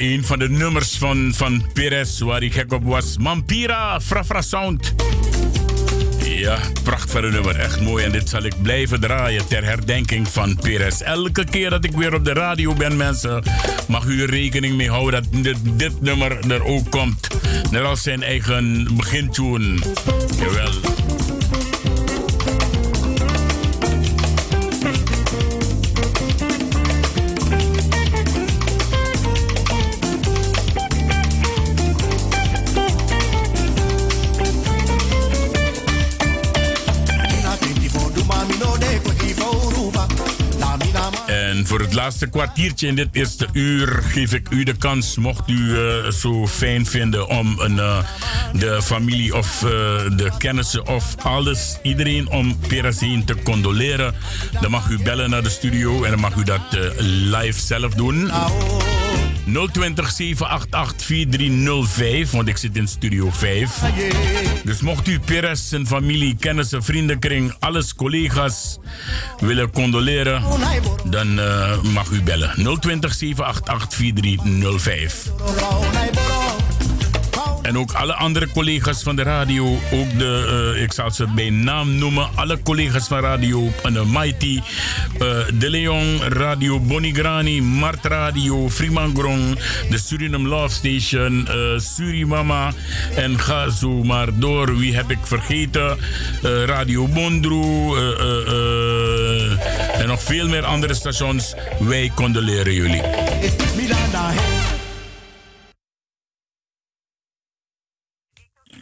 een van de nummers van, van Perez waar ik gek op was. Mampira, Frafra Sound. Ja, prachtig nummer. Echt mooi. En dit zal ik blijven draaien ter herdenking van Perez. Elke keer dat ik weer op de radio ben, mensen, mag u rekening mee houden dat dit, dit nummer er ook komt. Net als zijn eigen begintune. Jawel. Het laatste kwartiertje in dit eerste uur geef ik u de kans, mocht u uh, zo fijn vinden om een, uh, de familie of uh, de kennissen of alles, iedereen om Perazien te condoleren, dan mag u bellen naar de studio en dan mag u dat live zelf doen. 020 788 4305, want ik zit in studio 5. Dus mocht u Perez, zijn familie, kennissen, vriendenkring, alles collega's willen condoleren, dan uh, mag u bellen. 020 788 4305. En ook alle andere collega's van de radio. Ook de, uh, ik zal ze bij naam noemen. Alle collega's van radio. Uh, Mighty, uh, De Leon, Radio Bonigrani, Mart Radio, Freeman de Suriname Love Station, Surimama. En ga zo maar door. Wie heb ik vergeten? Radio Bondru. en nog veel meer andere stations. Wij condoleren jullie.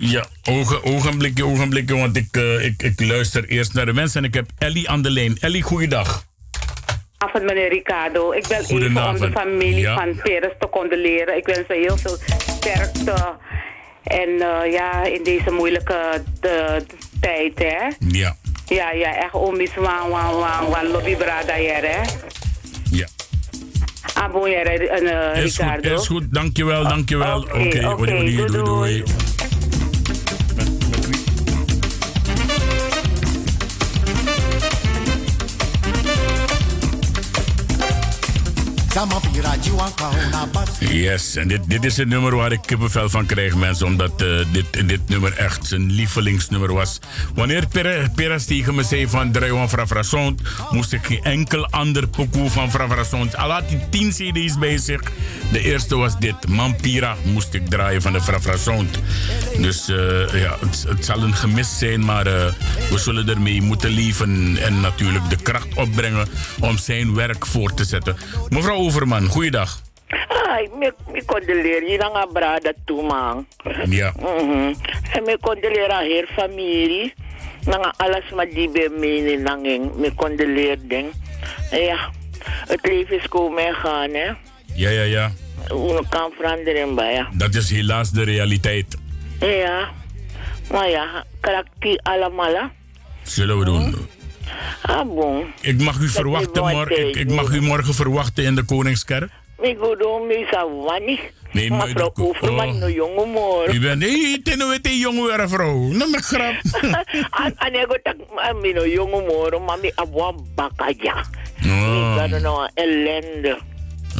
Ja, ogen, ogenblikje, ogenblikje, want ik, uh, ik, ik luister eerst naar de mensen en ik heb Ellie aan de lijn. Ellie, goeiedag. Avond, meneer Ricardo. Ik ben even om de familie ja. van Peres te condoleren. Ik wens ze heel veel sterkte. En uh, ja, in deze moeilijke de, de tijd, hè? Ja. Ja, ja, echt omis wan wan wan wan lobby brada hè? Ja. Abo jere, uh, is Ricardo. Goed, is goed, dankjewel, dankjewel. Oké, okay, okay, okay, doei, doei. doei. Yes, en dit, dit is het nummer waar ik kippenvel van krijg, mensen. Omdat uh, dit, dit nummer echt zijn lievelingsnummer was. Wanneer Peres tegen me zei van Drayon Fravrasont, moest ik geen enkel ander pokoe van Fravrasont. Al had hij tien cd's bij zich. De eerste was dit, Mampira, moest ik draaien van de Fravrasont. Dus uh, ja, het, het, zal een gemis zijn, maar uh, we zullen ermee moeten leven. En natuurlijk de kracht opbrengen om zijn werk voor te zetten. Mevrouw Overman, goeiedag. Ai, me, me condoleer je dan aan brada toe, man. Ja. Mm -hmm. En me condoleer aan haar familie. Dan alles wat die bij mij in langing. Me condoleer ding. Ja, het leven is komen en gaan, hè. Ja, ja, ja. We kan veranderen bij, ja. Dat is helaas de realiteit. Ja. Maar ja, karakter allemaal, hè. Zullen we doen. Ah, bon. Ik mag u verwachten morgen. Ik, ik, mag u morgen verwachten in de Koningskerk. Ik go doen me savani. Nee, maar mevrouw Koeverman, oh. no jonge moor. U bent nee, ten wete jonge vrouw. Nou, mijn grap. En ik me no jonge moor, maar me abwa bakaja. Oh. Ik ga nou ellende.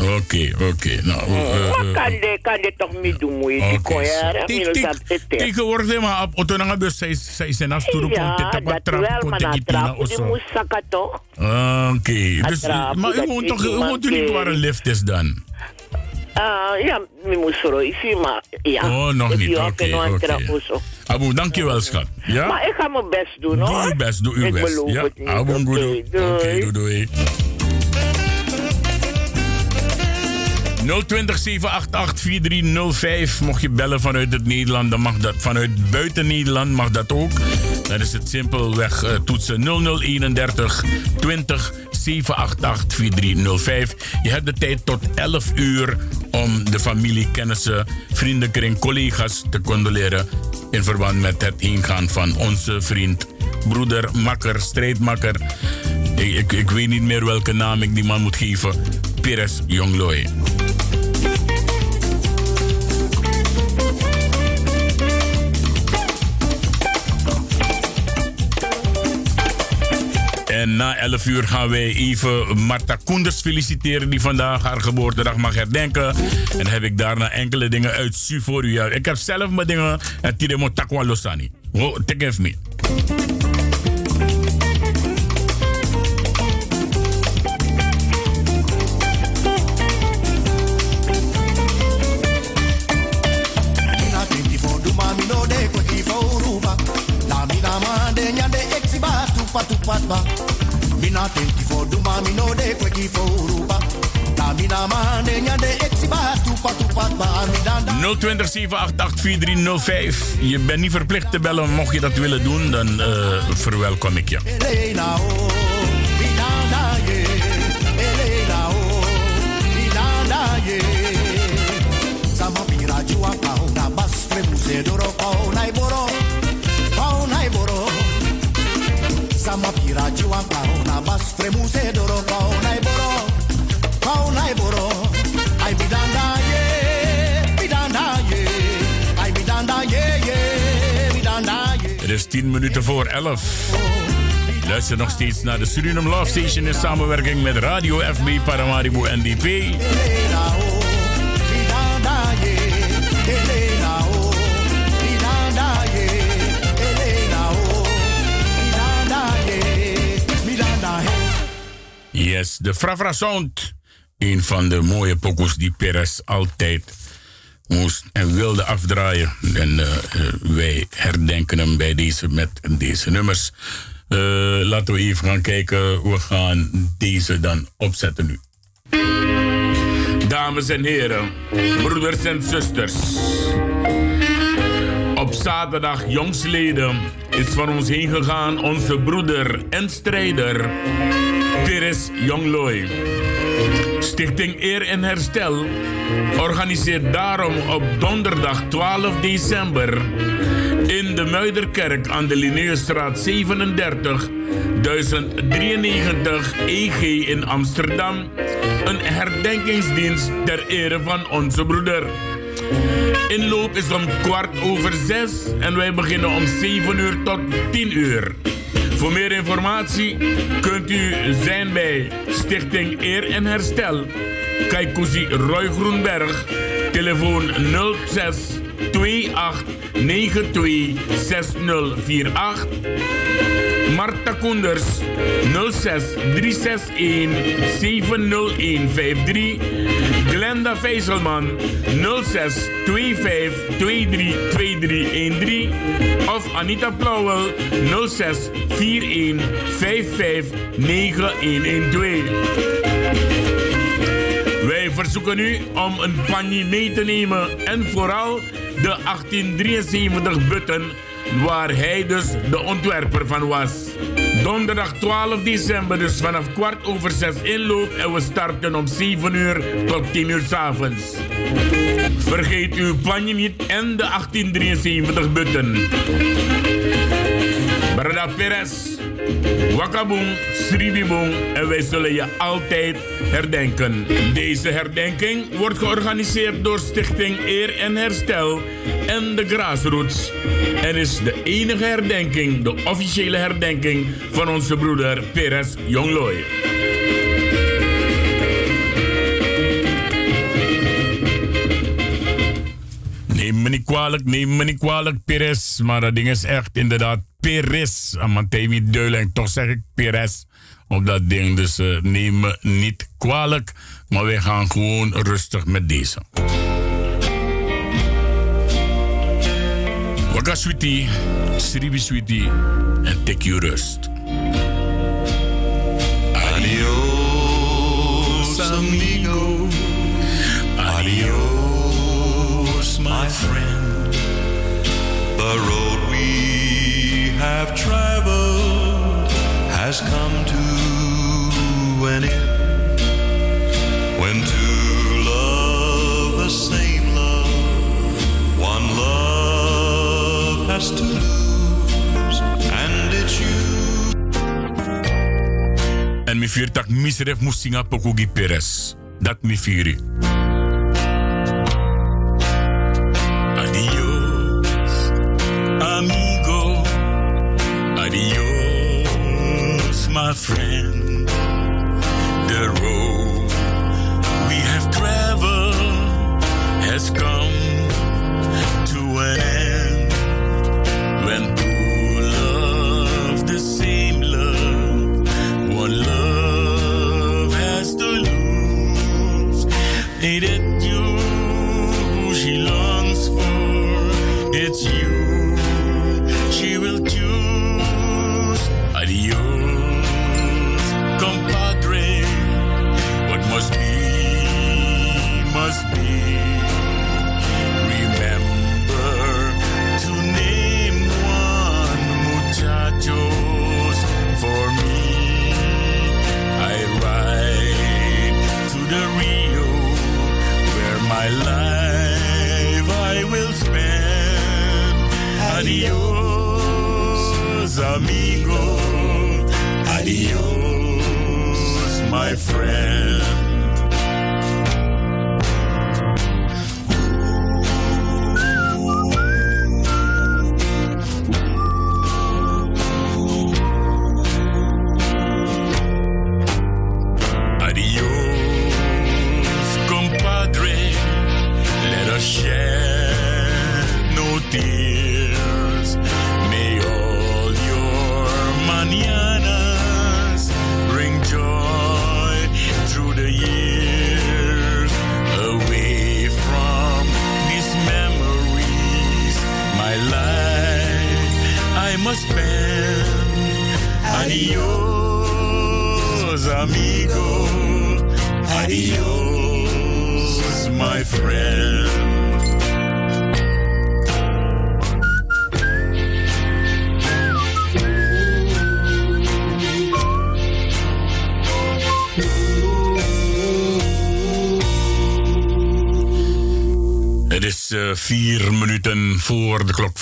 Oké, okay, oké. Okay. Nou, uh, uh, kan de toch niet doen moeite okay. Tegenwoordig maar op auto na bus zij zij zijn als toer komt te tapa trap komt te kipina osso. Oké, dus maar u moet toch u moet niet waar een lift is dan. Ah, ja, we moeten roeien, maar ja. Oh, nog niet, oké, oké. Abu, dankjewel, schat. Ja? Maar ik ga mijn best doen, hoor. Doe uw best, doe uw best. Ja, Abu, doei. Doei, doei. 020 788 4305. Mocht je bellen vanuit het Nederland, dan mag dat. Vanuit buiten Nederland mag dat ook. Dan is het simpelweg uh, toetsen 0031 20 788 4305. Je hebt de tijd tot 11 uur om de familie, kennissen, vriendenkring, collega's te condoleren. In verband met het ingaan van onze vriend, broeder, makker, strijdmakker. Ik, ik weet niet meer welke naam ik die man moet geven. Pires Jongloy. En na 11 uur gaan wij even Marta Koenders feliciteren, die vandaag haar geboortedag mag herdenken. En heb ik daarna enkele dingen uit Su voor u. Ik heb zelf mijn dingen en Tiremo Takwa Losani. Take me. Tenti for duma mi no de kweki for uruba. Na mina mande nyande exiba tupa tupa ba. 020 Je bent niet verplicht te bellen, mocht je dat willen doen, dan uh, verwelkom ik je. Sama pira jua kauna bas bas fremuse doro kauna iboro kauna iboro ai bidanda ye bidanda ye ai bidanda ye ye bidanda ye Het is 10 minuten voor 11. Luister nog steeds naar de Suriname Love Station in samenwerking met Radio FB Paramaribo NDP. Yes, de Frafra. Een van de mooie pokoes die Perez altijd moest en wilde afdraaien. En uh, wij herdenken hem bij deze met deze nummers. Uh, laten we even gaan kijken. We gaan deze dan opzetten nu. Dames en heren, broeders en zusters. Zaterdag jongsleden is van ons heen gegaan onze broeder en strijder Peres Jongloy. Stichting Eer en Herstel organiseert daarom op donderdag 12 december in de Muiderkerk aan de Linneusstraat 37 1093 EG in Amsterdam een herdenkingsdienst ter ere van onze broeder. Inloop is om kwart over zes en wij beginnen om 7 uur tot 10 uur. Voor meer informatie kunt u zijn bij Stichting Eer en Herstel. Kaikuzi Roy Groenberg. Telefoon 06 28 92 6048. Marta Koenders 06 361 70153. Glenda Vijzelman 06 25 23 2313. Of Anita Plauwel 06 41 55 9112. Wij verzoeken u om een panje mee te nemen en vooral de 1873 button waar hij dus de ontwerper van was. Donderdag 12 december, dus vanaf kwart over zes inloop en we starten om 7 uur tot 10 uur s avonds. Vergeet uw panje niet en de 1873 button. Brada Perez. Wakabung, Sribibung en wij zullen je altijd herdenken. Deze herdenking wordt georganiseerd door Stichting Eer en Herstel en de Grassroots. En is de enige herdenking, de officiële herdenking van onze broeder Perez Jongloy. Neem me niet kwalijk, neem me niet kwalijk, Perez. Maar dat ding is echt inderdaad Perez. Amantemi Deulen, toch zeg ik Perez op dat ding. Dus uh, neem me niet kwalijk. Maar wij gaan gewoon rustig met deze. Waka sweetie, Sribi sweetie en take you rust. Adios, amigo. Adios, my friend. The road we have traveled has come to an end. When two love the same love, one love has to lose, and it's you. En mi vier tak misref musinga pokugi peres. Dat mi vieri. Friend.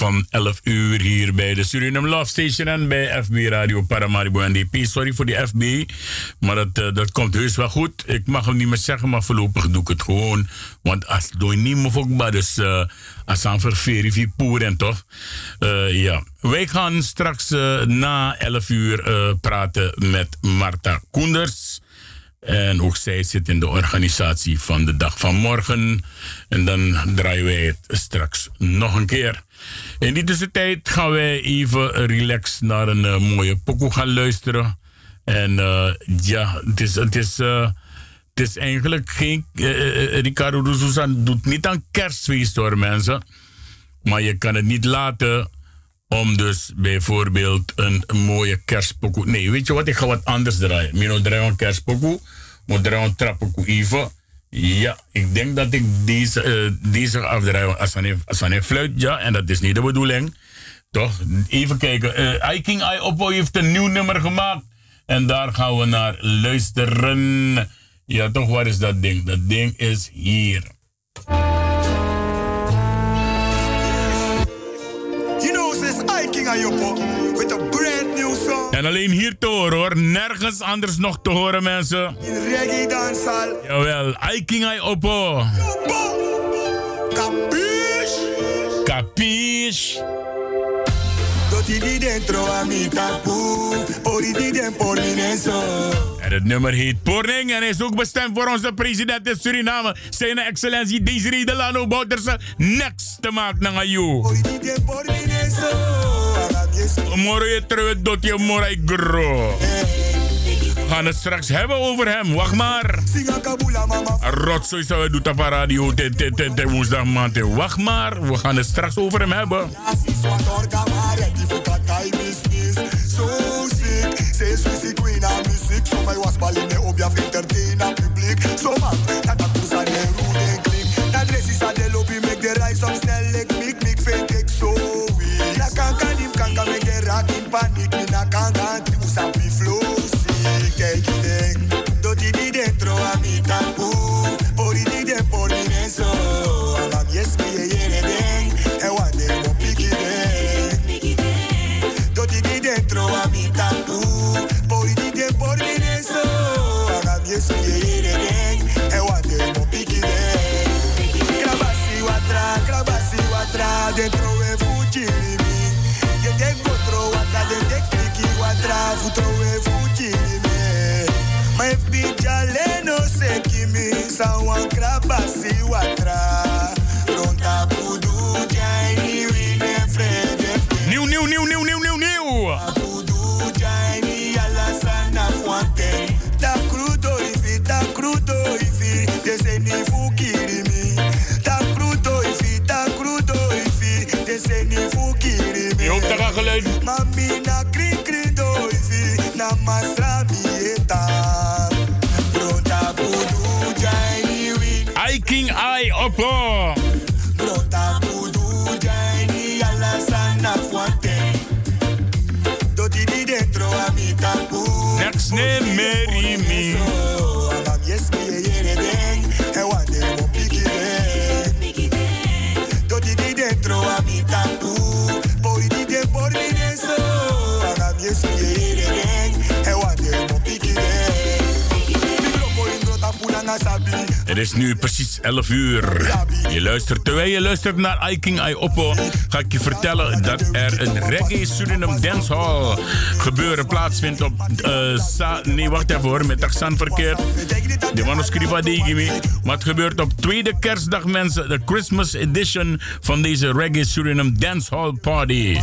Van 11 uur hier bij de Suriname Love Station en bij FB Radio Paramaribo NDP. Sorry voor die FB, maar dat, eh, dat komt heus wel goed. Ik mag hem niet meer zeggen, maar voorlopig doe ik het gewoon. Want als doe niet meer ook dus uh, als aan ververifi en toch? Eh, ja, wij gaan straks eh, na 11 uur praten met Marta Koenders. En ook zij zit in de organisatie van de dag van morgen. En dan draaien wij het straks nog een keer. In die tussentijd gaan wij even relax naar een eh, mooie pokoe gaan luisteren. En eh, ja, het is, het is, eh, het is eigenlijk geen... Ricardo Susan doet niet aan kerstfeest hoor mensen. Maar je kan het niet laten om dus bijvoorbeeld een mooie kerstpokoe... Nee, weet je wat? Ik ga wat anders draaien. Mino draai een kerstpokoe. Moet draaien een trappokoe even. Ja, ik denk dat ik deze, uh, deze ga afdraaien als een, als een fluit. Ja, en dat is niet de bedoeling. Toch? Even kijken. Uh, I heeft een nieuw nummer gemaakt. En daar gaan we naar luisteren. Ja, toch, waar is dat ding? Dat ding is hier. Says I King Ayopo with a brand new song. En alleen hier te horen hoor. Nergens anders nog te horen mensen. In reggae dancehall. Jawel, I King I Oppo. Capiche? Capiche? Dentro En het nummer heet Porning en is ook bestemd voor onze president in Suriname, zijn excellentie Desiree Delano Bouterse, next te maken naar jou. Moro je terug tot je morai gro. We gaan het straks hebben over hem. Wacht maar. Rotzooi zou we doen op radio woensdag maand. Wacht maar. We gaan het straks over hem hebben. Say Swissy music So my was je entertain a publiek So man, Dat dress is lobby Make the rise up sa wan krabasi watra. Ronta pudu jaini wine frede. Nieuw, nieuw, nieuw, nieuw, nieuw, nieuw, nieuw. Pudu jaini ala sana kwante. Ta crudo ifi, ta crudo ifi. Dese ni fukiri mi. Ta crudo ifi, ta crudo ifi. Dese ni fukiri mi. Je hoeft te gaan geluiden. Mami I Oppo. Brota pudu jaini alla sana fuante. Doti di dentro a mi tapu. Next name Mary Me. So, anam yes mi yere den. E wande mo piki den. Doti di dentro a mi tapu. Poi di de por mi de so. Anam yes mi yere den. E wande mo piki den. Mi bloco in brota puna na sabi. Het is nu precies 11 uur. Je luistert, terwijl je luistert naar I King I Oppo, ga ik je vertellen dat er een Reggae Suriname Dancehall gebeuren plaatsvindt op. Sa nee, wacht even hoor, met accent verkeerd. De manuscriva digimi. Maar het gebeurt op tweede kerstdag, mensen. De Christmas edition van deze Reggae Suriname Dancehall Party.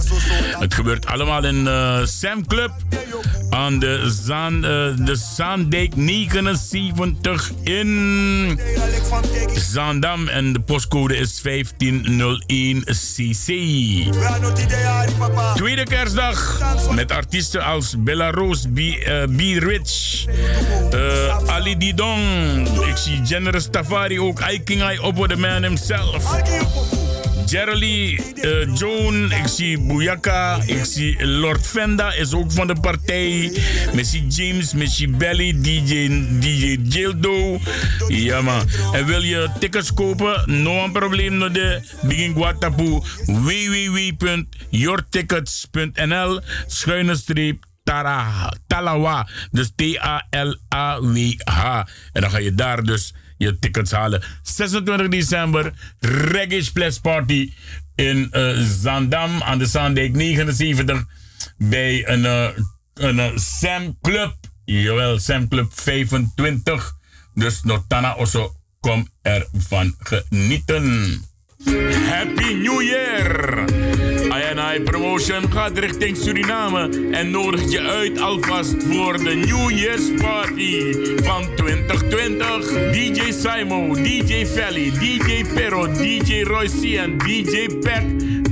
Het gebeurt allemaal in eh Sam Club aan de, Zaan, eh, de Zaandijk 79 in Zaandam. En de postcode is 1501CC. Tweede kerstdag met artiesten als Bella Rose, B, eh, Rich, eh, Ali Didong. Ik zie Generous Tafari ook. I King I Oppo, the man himself. Jerry uh, Joan, ik zie Bouyaka, ik zie Lord Venda is ook van de partij. Messi James, Messi Belly, DJ, DJ Gildo. Ja man. En wil je tickets kopen? No een probleem no de begin Guatapu www.yourtickets.nl schuine streep Talawa. Dus T-A-L-A-W-H. En dan ga je daar dus je tickets halen. 26 december, Reggae Splash Party in uh, Zandam aan de Zaandijk 79 bij een, uh, een uh, Sam Club. Jawel, Sam Club 25. Dus Notana Osso, kom ervan genieten. Happy New Year! INI Promotion gaat richting Suriname en nodigt je uit alvast voor de New Year's Party van 2020. DJ Simo, DJ Felly, DJ Pero, DJ Royce en DJ Peck.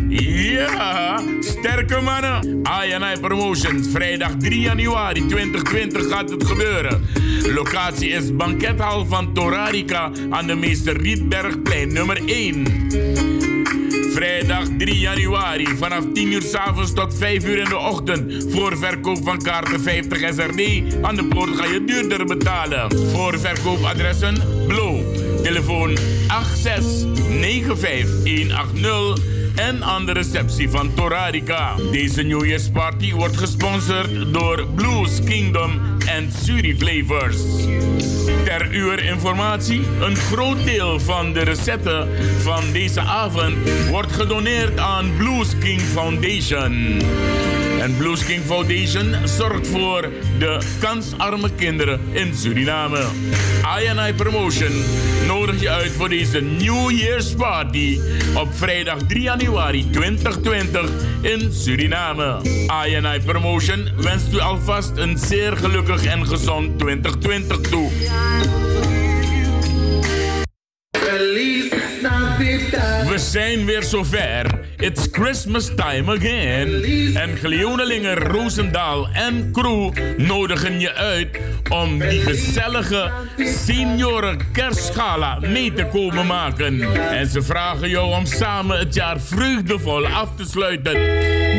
Ja, sterke mannen. INI Promotion, vrijdag 3 januari 2020 gaat het gebeuren. Locatie is bankethal van Torarica aan de Meester Rietbergplein nummer 1. Vrijdag 3 januari vanaf 10 uur s avonds tot 5 uur in de ochtend. Voor verkoop van kaarten 50 SRD. Aan de poort ga je duurder betalen. Voor verkoopadressen Blow. Telefoon 8695180 en aan de receptie van Torarica. Deze New Year's Party wordt gesponsord door Blues Kingdom en Suri Flavors. Ter uw informatie, een groot deel van de recepten van deze avond wordt gedoneerd aan Blues King Foundation. En Blues King Foundation zorgt voor de kansarme kinderen in Suriname. INI Promotion nodig je uit voor deze New Year's Party op vrijdag 3 januari 2020 in Suriname. INI Promotion wenst u alvast een zeer gelukkig en gezond 2020 toe. We zijn weer zover. It's Christmas time again. En Gleonelingen Roosendaal en crew nodigen je uit om die gezellige senioren kerstgala mee te komen maken. En ze vragen jou om samen het jaar vreugdevol af te sluiten.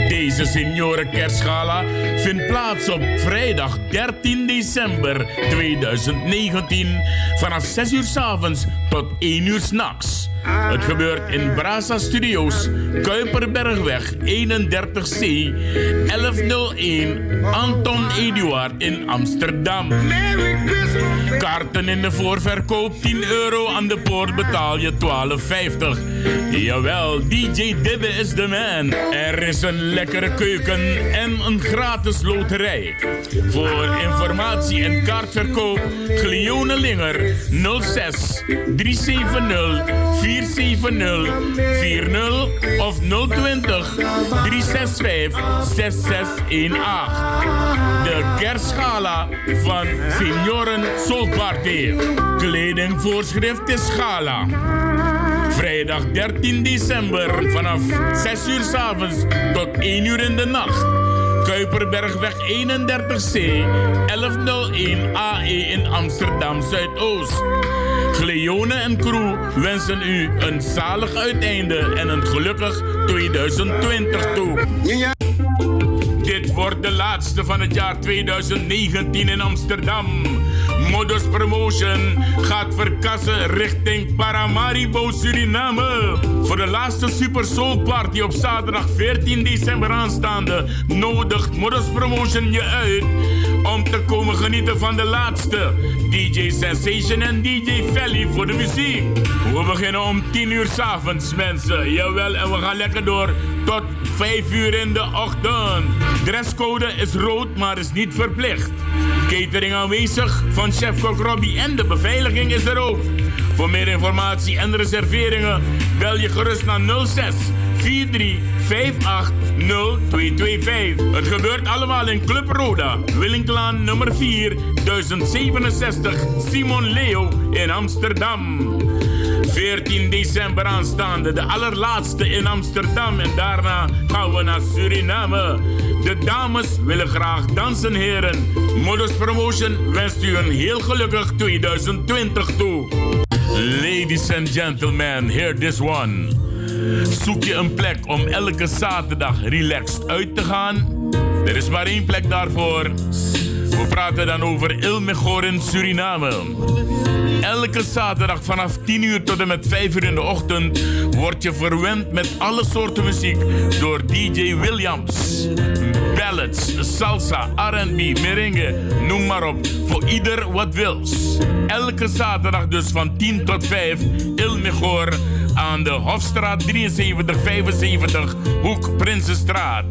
Deze senioren kerstgala vindt plaats op vrijdag 13 december 2019 vanaf 6 uur s avonds tot 1 uur s'nachts. Het gebeurt in Brasa Studios, Kuiperbergweg 31C, 1101 Anton Eduard in Amsterdam. Kaarten in de voorverkoop 10 euro, aan de poort betaal je 12,50. Jawel, DJ Dibbe is de man. Er is een lekkere keuken en een gratis loterij. Voor informatie en kaartverkoop Glione Linger 06 370 470 40 of 020 365 6618. De kerstgala van Senioren Soulparty. Kledingvoorschrift is gala. Vrijdag 13 december vanaf 6 uur s avonds tot 1 uur in de nacht. Kuiperbergweg 31C 1101 AE in Amsterdam Zuidoost. Gleone en crew wensen u een zalig uiteinde en een gelukkig 2020 toe. Dit wordt de laatste van het jaar 2019 in Amsterdam. Modus Promotion gaat verkassen richting Paramaribo, Suriname. Voor de laatste Super Soul Party op zaterdag 14 december aanstaande nodigt Modus Promotion je uit om te komen genieten van de laatste DJ Sensation en DJ Valley voor de muziek. We beginnen om 10 uur s'avonds, mensen. Jawel, en we gaan lekker door tot 5 uur in de ochtend. Dresscode is rood, maar is niet verplicht. Catering aanwezig van chef-kok Robbie en de beveiliging is er ook. Voor meer informatie en reserveringen bel je gerust naar 06 43 58 0225. Het gebeurt allemaal in Club Roda, Willinklaan nummer 4, 1067 Simon Leo in Amsterdam. 14 december aanstaande, de allerlaatste in Amsterdam. En daarna gaan we naar Suriname. De dames willen graag dansen, heren. Modus Promotion wenst u een heel gelukkig 2020 toe. Ladies and gentlemen, hear this one. Zoek je een plek om elke zaterdag relaxed uit te gaan? Er is maar één plek daarvoor. We praten dan over Ilmegor in Suriname. Elke zaterdag vanaf 10 uur tot en met 5 uur in de ochtend word je verwend met alle soorten muziek door DJ Williams. Ballads, salsa, R&B, merengue, noem maar op. Voor ieder wat wils. Elke zaterdag dus van 10 tot 5 Ilmegor aan de Hofstraat 7375, Hoek Prinsenstraat.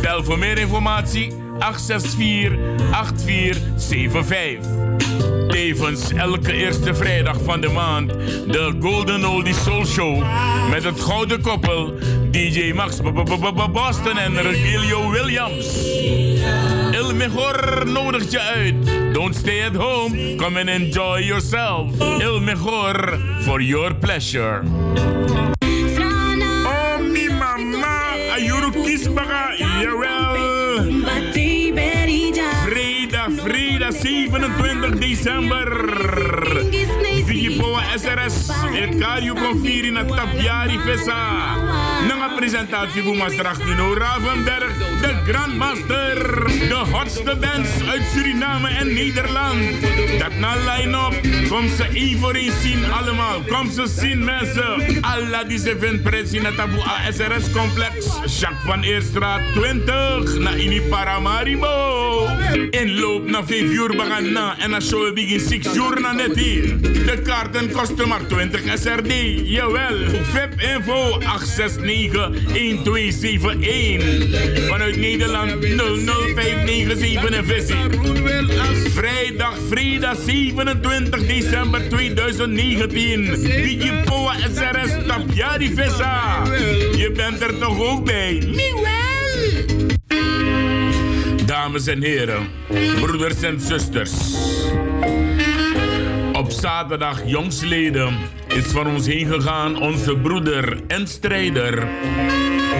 Bel voor meer informatie 864-8475. Tevens elke eerste vrijdag van de maand de Golden Oldie Soul Show met het gouden koppel DJ Max Boston en Regilio Williams. El Mejor nodigt je uit. Don't stay at home. Come and enjoy yourself. El Mejor for your pleasure. Oh, mi mama. Ayuru kisbaga. 27 december. Vigipoa SRS. Het Kario Confiri na Tapjari Vesa. Nanga presentatie voor Maastricht Nino Ravenberg. De Grandmaster. De hotste bands uit Suriname en Nederland. Dat na line-up. Kom ze één voor één zien allemaal. Kom ze zien mensen. Alla die ze vindt prijs in het Taboe ASRS complex. Jacques van Eerstraat 20. Na Ini Paramaribo. Inloop naar 5 uur we gaan na. En dan show begin 6 uur na net hier. De kaarten kosten maar 20 SRD. Jawel. VIP info 869-1271. Vanuit Nederland 00597 en visie. Vrijdag, vrijdag 27 december 2019. DJ Poa SRS Tapjari Vissa. Je bent er toch ook bij? Miewel! Dames en heren, broeders en zusters. Op zaterdag jongsleden is van ons heen gegaan onze broeder en strijder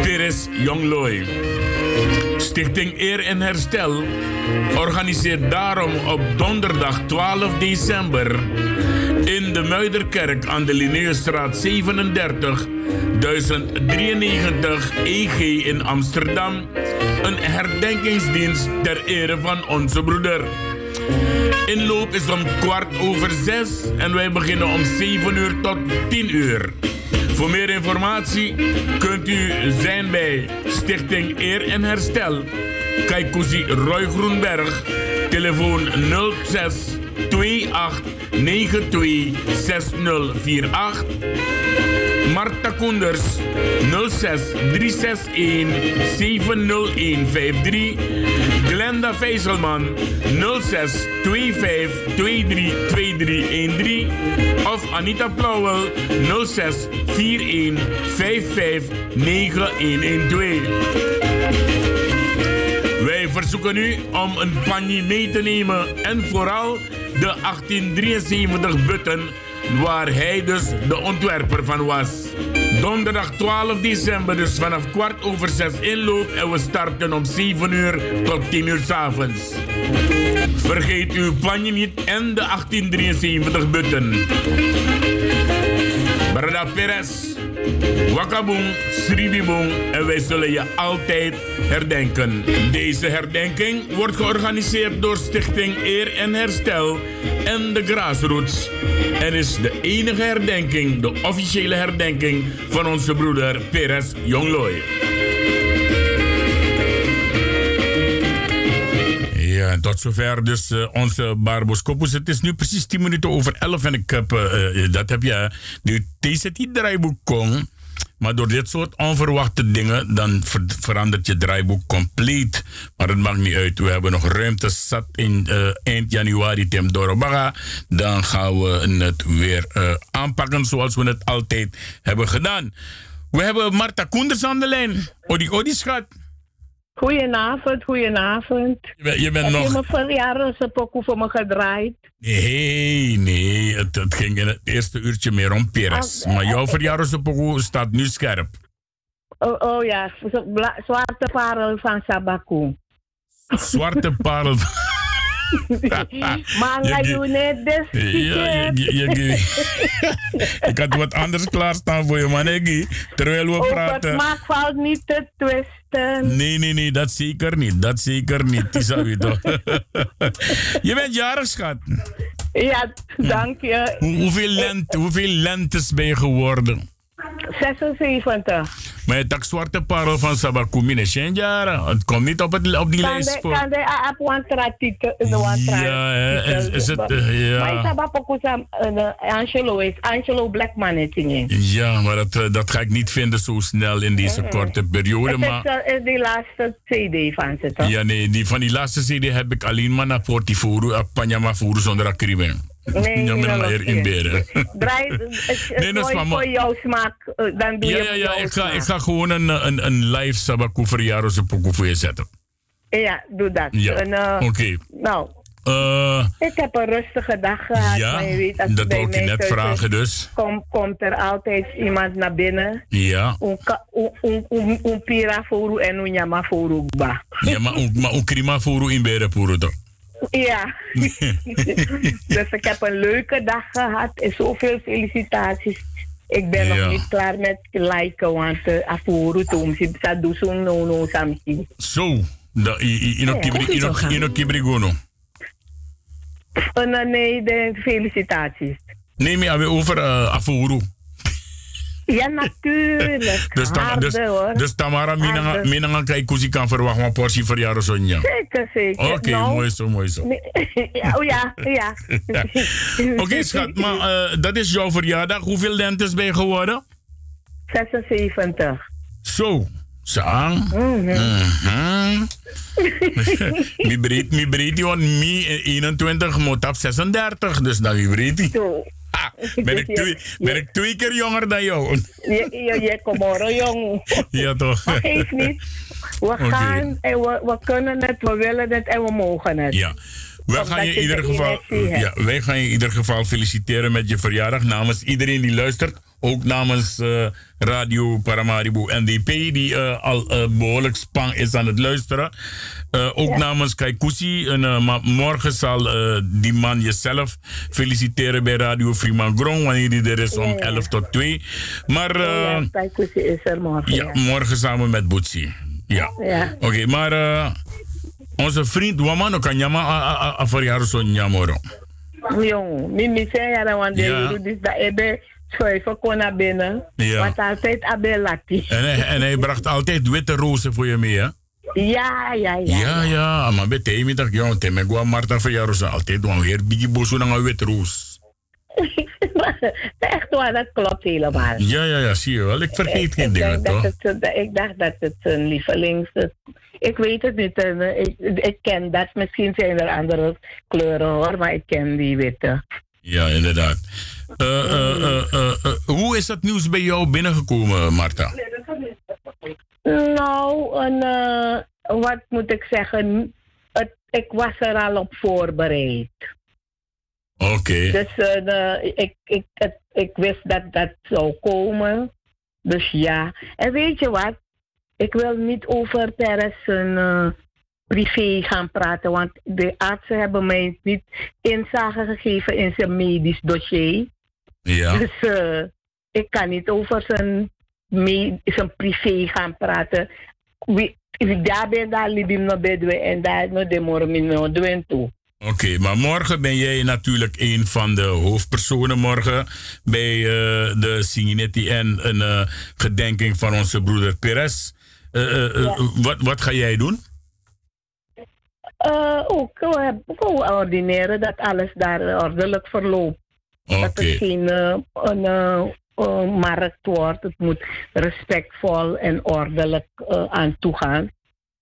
Peres Jongloy. Stichting Eer en Herstel organiseert daarom op donderdag 12 december in de Muiderkerk aan de Linneusstraat 37 1093 EG in Amsterdam een herdenkingsdienst ter ere van onze broeder. Inloop is om kwart over zes en wij beginnen om 7 uur tot 10 uur. Voor meer informatie kunt u zijn bij Stichting Eer en Herstel. Kaikousi Roy Groenberg. Telefoon 06 6048. Marta Koenders 06 361 70153. Glenda Vijzelman 06 25 23 2313. Of Anita Plauwel 06 41 55 9112 verzoeken u om een panje mee te nemen en vooral de 1873 button waar hij dus de ontwerper van was. Donderdag 12 december, dus vanaf kwart over zes inloop en we starten om 7 uur tot 10 uur s avonds. Vergeet uw panje niet en de 1873 button. Brada Perez. Wakabung, Sribibung en wij zullen je altijd herdenken. Deze herdenking wordt georganiseerd door Stichting Eer en Herstel en de Grassroots. En is de enige herdenking, de officiële herdenking van onze broeder Perez Jongloy. En tot zover dus uh, onze Barbos Het is nu precies 10 minuten over 11 en ik heb, uh, dat heb je, de TZT-draaiboek kon. Maar door dit soort onverwachte dingen, dan ver verandert je draaiboek compleet. Maar het maakt niet uit. We hebben nog ruimte zat in uh, eind januari Tim Dorobaga. Dan gaan we het weer aanpakken zoals we het altijd hebben gedaan. We hebben Marta Koenders aan de lijn. Odi, odi, schat. Goedenavond, goedenavond. Je, je bent Heb nog... je mijn verjaardagspokoe voor me gedraaid? Nee, nee. Het, het, ging in het eerste uurtje meer om Peres. Oh, maar jouw eh, verjaardagspokoe staat nu scherp. Oh, oh ja, zwarte parel van Sabaku. Zwarte parel. Manga doe net. Ja, ik had wat anders klaarstaan voor je, man. Terwijl we oh, praten. Het maakt valt niet te twisten. Nee, nee, nee, dat zeker niet. Dat zeker niet. Dat toch? je bent jarig, schat. Ja, dank je. Hoe, hoeveel, lente, hoeveel lentes ben je geworden? 76. Maar tak zwarte parel van Sabakumi is geen jaren. Het komt niet op, het, op die kan lijst voor. Kan de de one Ja, is, is het, uh, ja. Maar ik heb ook Angelo is Angelo Blackman in. Ja, maar dat, uh, dat ga ik niet vinden zo snel in deze korte periode. Maar... is die laatste CD van ze toch? Ja, nee, die, van die laatste CD heb ik alleen maar naar Portifuru, Panjama Furu zonder akriben. Nee, ja, maar erin in beren. Draai, het, nee, dat is voor jouw smaak, dan doe ja, je Ja, ja, ik ga, ik ga gewoon een, een, een live Sabaku verjaardagspokoe voor je zetten. Ja, doe dat. Ja, uh, oké. Okay. Nou, uh, ik heb een rustige dag gehad. Ja, maar je weet, als dat wou ik je net vragen dus. Kom, komt er altijd iemand naar binnen. Ja. Un pira furu en yama furu ba. Ja, maar un krima furu in beren furu toch? Ja. dus ik heb een leuke dag gehad en zoveel felicitaties. Ik ben ja. nog niet klaar met liken, want uh, afuru toen ze sa doen no no samsi. Zo, ino kibrigono. Uh, nee, de felicitaties. Nee, maar over uh, afuru. Ja, natuurlijk. Dus, tam, dus, dus Tamara, mina kan kusi kan verwachten een portie verjaardag Sonja. Zeker, zeker. Oké, okay, nou, mooi zo, mooi zo. ja, oh ja, ja. ja. Oké, okay, schat, maar uh, dat is jouw verjaardag. Hoeveel lentes ben je geworden? 76. Zo. Sang. Mm -hmm. mi breed, mi breed, want mi 21 moet op 36, dus dan wie breed. Ben, ik twee, ben ik twee keer jonger dan jou? Je, je komoro jong. Ja, toch? Maar geeft niet. We gaan en we, we kunnen het, we willen het en we mogen het. Ja. Wij gaan, je in ieder geval, ja, wij gaan je in ieder geval feliciteren met je verjaardag namens iedereen die luistert. Ook namens uh, Radio Paramaribo NDP, die uh, al uh, behoorlijk spang is aan het luisteren. Ook ja. namens Kaikusi. En, morgen zal die man jezelf feliciteren bij Radio Freeman Grong, wanneer die er is om ja, 11 tot 2. Maar, ja, is er morgen. Ja, morgen samen met Boetsi. Ja. Oké, okay, maar onze vriend Wamano kan jama a verjaardag zo nyamoro. Jong, mimi zei ja, want de dus dat ebe schuiven kon naar binnen. Ja. Want altijd hij, en hij bracht altijd witte rozen voor je mee, hè? Ja, ja, ja. Ja, ja, maar bij Temi dacht ik, Temi, ik Marta verjaardag altijd doen weer biggie bozo naar een wit roos. Echt waar, dat klopt helemaal. Ja, ja, ja, zie je wel. Ik vergeet geen dingen, toch? ik dacht dat het een lievelings... Ik weet het niet. Ik, ik ken dat. Misschien zijn er andere kleuren hoor, maar ik ken die witte. Ja, inderdaad. Uh, uh, uh, hoe is dat nieuws bij jou binnengekomen, Marta? Nou, een, wat moet ik zeggen? Het, ik was er al op voorbereid. Oké. Dus ik, ik, het, ik wist dat dat zou komen. Dus ja. En weet je wat? Ik wil niet over Peres een privé gaan praten, want de artsen hebben mij niet inzage gegeven in zijn medisch dossier. Ja. Dus uh, ik kan niet over zijn, zijn privé gaan praten. Ik daar ben, daar libim no bedwe en daar no de mormin no doen toe. Oké, okay, maar morgen ben jij natuurlijk een van de hoofdpersonen morgen bij uh, de Signetti en een uh, gedenking van onze broeder Perez. Ja. wat, wat ga jij doen? Ook gewoon ordineren dat alles daar ordelijk verloopt. Okay. Dat het geen een uh, markt wordt. Het moet respectvol en ordelijk aan toegaan.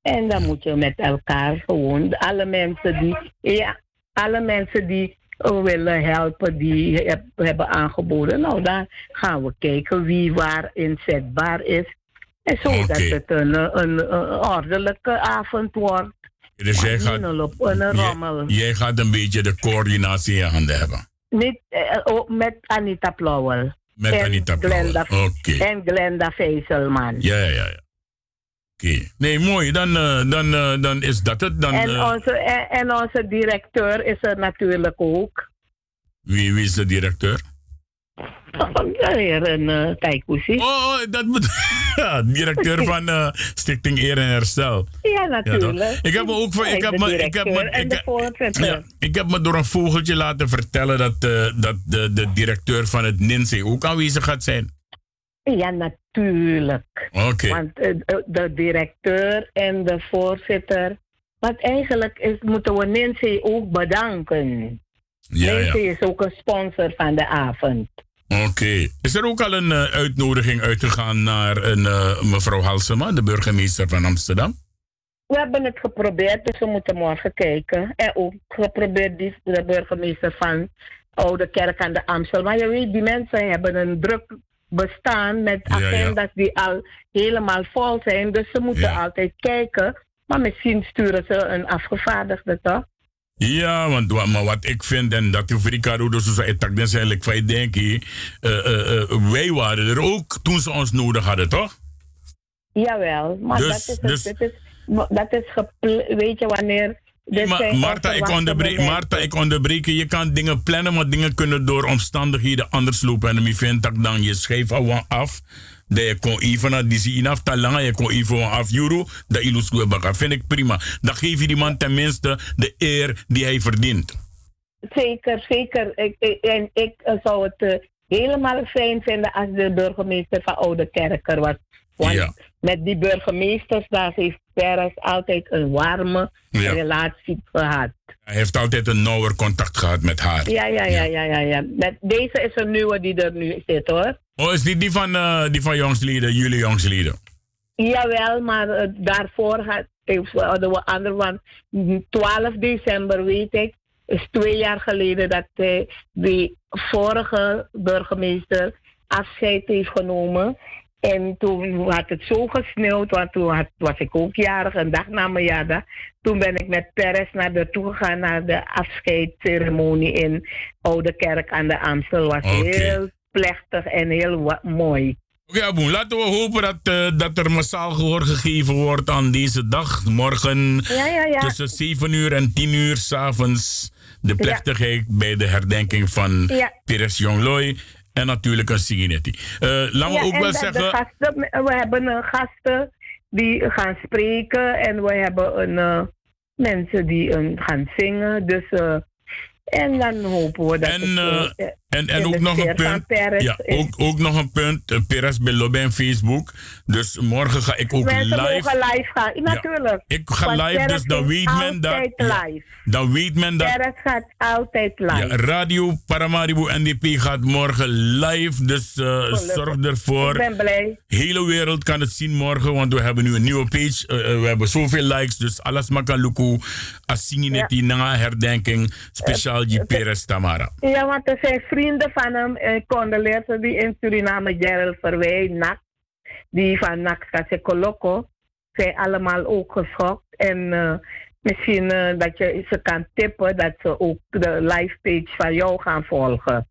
En dan moet je met elkaar gewoon, alle mensen die, ja, alle mensen die willen helpen, die heb, hebben aangeboden. Nou, dan gaan we kijken wie waar inzetbaar is. En zodat okay. het een, een, een ordelijke avond wordt. Dus jij gaat, jij, jij gaat een beetje de coördinatie in je handen hebben? Niet, uh, met Anita Plauwel. Met en Anita oké. Okay. En Glenda Veiselman. Ja, ja, ja. Oké. Okay. Nee, mooi. Dan, uh, dan, uh, dan is dat het. Dan, en, onze, en, en, onze directeur is er natuurlijk ook. Wie, wie is de directeur? Heer een uh. Oh, dat moet. directeur van uh, Stichting Eer en Herstel. Ja, natuurlijk. Ja, ik heb me ook voor. Ik heb me, ik heb me, ik, ja, ik heb me door een vogeltje laten vertellen dat, uh, dat de, de directeur van het NINSE ook aanwezig gaat zijn. Ja, natuurlijk. Oké. Okay. Want de directeur en de voorzitter. Want eigenlijk is, moeten we NINSE ook bedanken. Ja, ja. is ook een sponsor van de avond. Oké. Okay. Is er ook al een uh, uitnodiging uitgegaan naar een, uh, mevrouw Halsema, de burgemeester van Amsterdam? We hebben het geprobeerd, dus we moeten morgen kijken. En ook geprobeerd die, de burgemeester van Oude Kerk aan de Amstel. Maar je weet, die mensen hebben een druk bestaan met agenda's ja, die al helemaal vol zijn. Dus ze moeten altijd kijken. Maar misschien sturen ze een afgevaardigde toch? Ja, want maar wat ik vind, en dat hoef Ricardo dus zo tak dan eigenlijk van denk ik, uh, uh, uh, wij waren er ook toen ze ons nodig hadden, toch? Jawel, maar dus, dat is, dus, dat is, dat is weet je wanneer. Maar, Marta, ik onderbreek, Marta, ik onderbreek je. Je kan dingen plannen, maar dingen kunnen door omstandigheden anders lopen. En ik vind dat dan je schijf af. Dat je kon even naar die zien af talanga, je kon even euro, dat ilus baga. Vind ik prima. Dan geef je die man tenminste de eer die hij verdient. Zeker, zeker. Ik, ik, en ik zou het uh, helemaal fijn vinden als de burgemeester van Oude Kerker was. Want ja. met die burgemeesters daar heeft Peres altijd een warme ja. relatie gehad. Hij heeft altijd een nauwer contact gehad met haar. Ja, ja, ja, ja, ja. ja. Met, deze is een nieuwe die er nu zit hoor. Oh, is die die van, uh, die van jongsleden, jullie jongsleden? Jawel, maar uh, daarvoor had de andere van 12 december weet ik, is twee jaar geleden dat uh, de vorige burgemeester afscheid heeft genomen. En toen had het zo gesneeuwd, want toen had, was ik ook jarig, een dag na mijn jaardag. Toen ben ik met Peres naar de toe gegaan naar de afscheidsceremonie in Oude Kerk aan de Amstel. was okay. heel plechtig en heel mooi. Oké, okay, Aboen, laten we hopen dat, uh, dat er massaal gehoor gegeven wordt aan deze dag. Morgen ja, ja, ja. tussen 7 uur en 10 uur s'avonds de plechtigheid bij de herdenking van Pires Jongloy. En natuurlijk een Siginetti. Uh, laten we ook wel zeggen. Gasten, we hebben uh, gasten die gaan spreken en we hebben een, mensen die gaan zingen. Dus, en dan hopen we dat. En, het, En, en ook nog een punt. ja, ook, ook nog een punt. Uh, Peres Belobe en Facebook. Dus morgen ga ik ook Mensen live. Live gaan. Natuurlijk. ik ga live, dus dan weet men dat. Live. dan weet men dat. Peres gaat altijd live. Ja, Radio Paramaribo NDP gaat morgen live. Dus uh, zorg ervoor. Ik ben blij. De hele wereld kan het zien morgen. Want we hebben nu een nieuwe page. Uh, we hebben zoveel likes. Dus alles makaluku. Asingin ja. herdenking. Speciaal die Peres Tamara. Ja, want er zijn vrienden van hem, eh, condoleersen die in Suriname, Gerald Verwij, die van NAC Coloco, zijn allemaal ook geschokt. En uh, misschien uh, dat je ze kan tippen dat ze ook de live page van jou gaan volgen.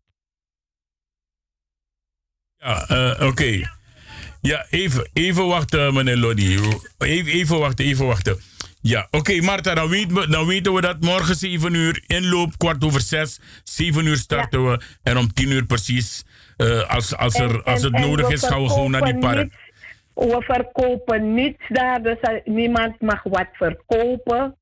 Ja, oké. Ja, even, even wachten, meneer Lodi. Even, even wachten, even wachten. Ja, oké, okay, Marta, dan, weet we, dan weten we dat morgen 7 uur inloop, kwart over 6. 7 uur starten we. En om 10 uur precies, uh, als, als, er, en, als het nodig is, gaan we gewoon naar die park. we verkopen niets daar, dus niemand mag wat verkopen.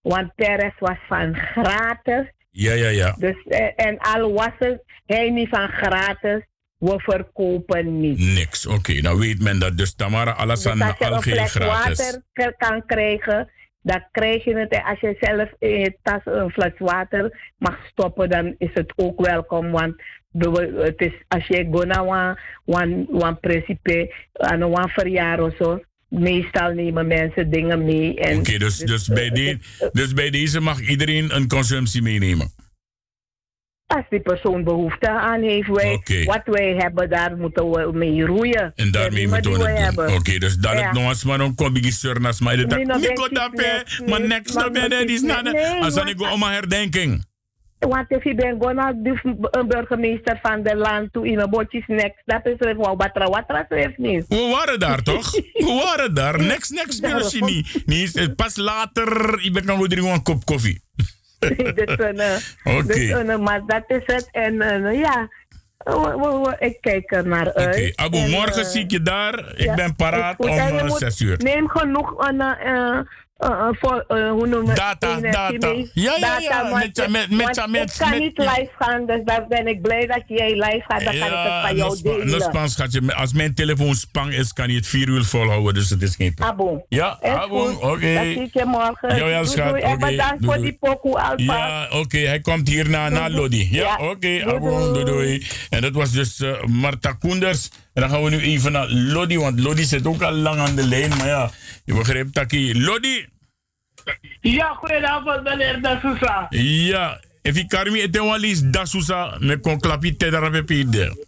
Want Teres was van gratis. Ja, ja, ja. Dus, eh, en al was het hij niet van gratis, we verkopen niet. Niks, oké. Okay, dan weet men dat. Dus Tamara Alassane dus al geen gratis. Als je water kan krijgen, dan krijg je het. Als je zelf in je tas een fles water mag stoppen, dan is het ook welkom. Want het is, als je go naar een principe, aan een verjaar of zo, meestal nemen mensen dingen mee. Oké, okay, dus, dus, dus, bij die, dus bij deze mag iedereen een consumptie meenemen? Als die persoon behoefte aan heeft, wij, okay. wat wij hebben, daar moeten we mee roeien. En daarmee moeten we het doen. Oké, okay, dus dat ja. nog eens maar een kombi surnas, maar dat dape, maar next no ben die snade. Als dan ik om een herdenking. Want als je bent gewoon een burgemeester van de land toe in een botjes next, dat is er wel batra watra heeft niet. We waren daar toch? We waren daar. Next, next, niet. niet. Pas later, ik ben nog een kop koffie. dus, okay. maar dat is het. En uh, ja, ik kijk er naar uit. Oké, okay. Abu, en, morgen zie ik je daar. Ik ja, ben paraat om 6 uur. Neem genoeg een uh, voor, uh, hoe noemen data, data. Ja, ja, ja. Met, met, met, met, ik kan niet live gaan, dus daar ben ik blij dat jij live gaat. Dan ja, kan ik het van jou delen. Spans, schatje. Als mijn telefoon spang is, kan je het vier uur volhouden, dus het is geen probleem. Ja, abo, oké. Okay. Zie ik je morgen. Ja, ja, schat. Doei, doei. En bedankt voor die pokoe, Alfa. Ja, oké. Okay. Hij komt hier naar, naar Lodi. Ja, ja. oké. Okay, abo, doei, doei. En dat was dus uh, Marta Koenders. En dan gaan we nu even naar Lodi, want Lodi zit ook al lang aan de lijn. Maar ja, je begrijpt dat Lodi. Ja, goedenavond meneer Da Sousa. Ja, even karmi eten walis Da Sousa me kon daar pepide.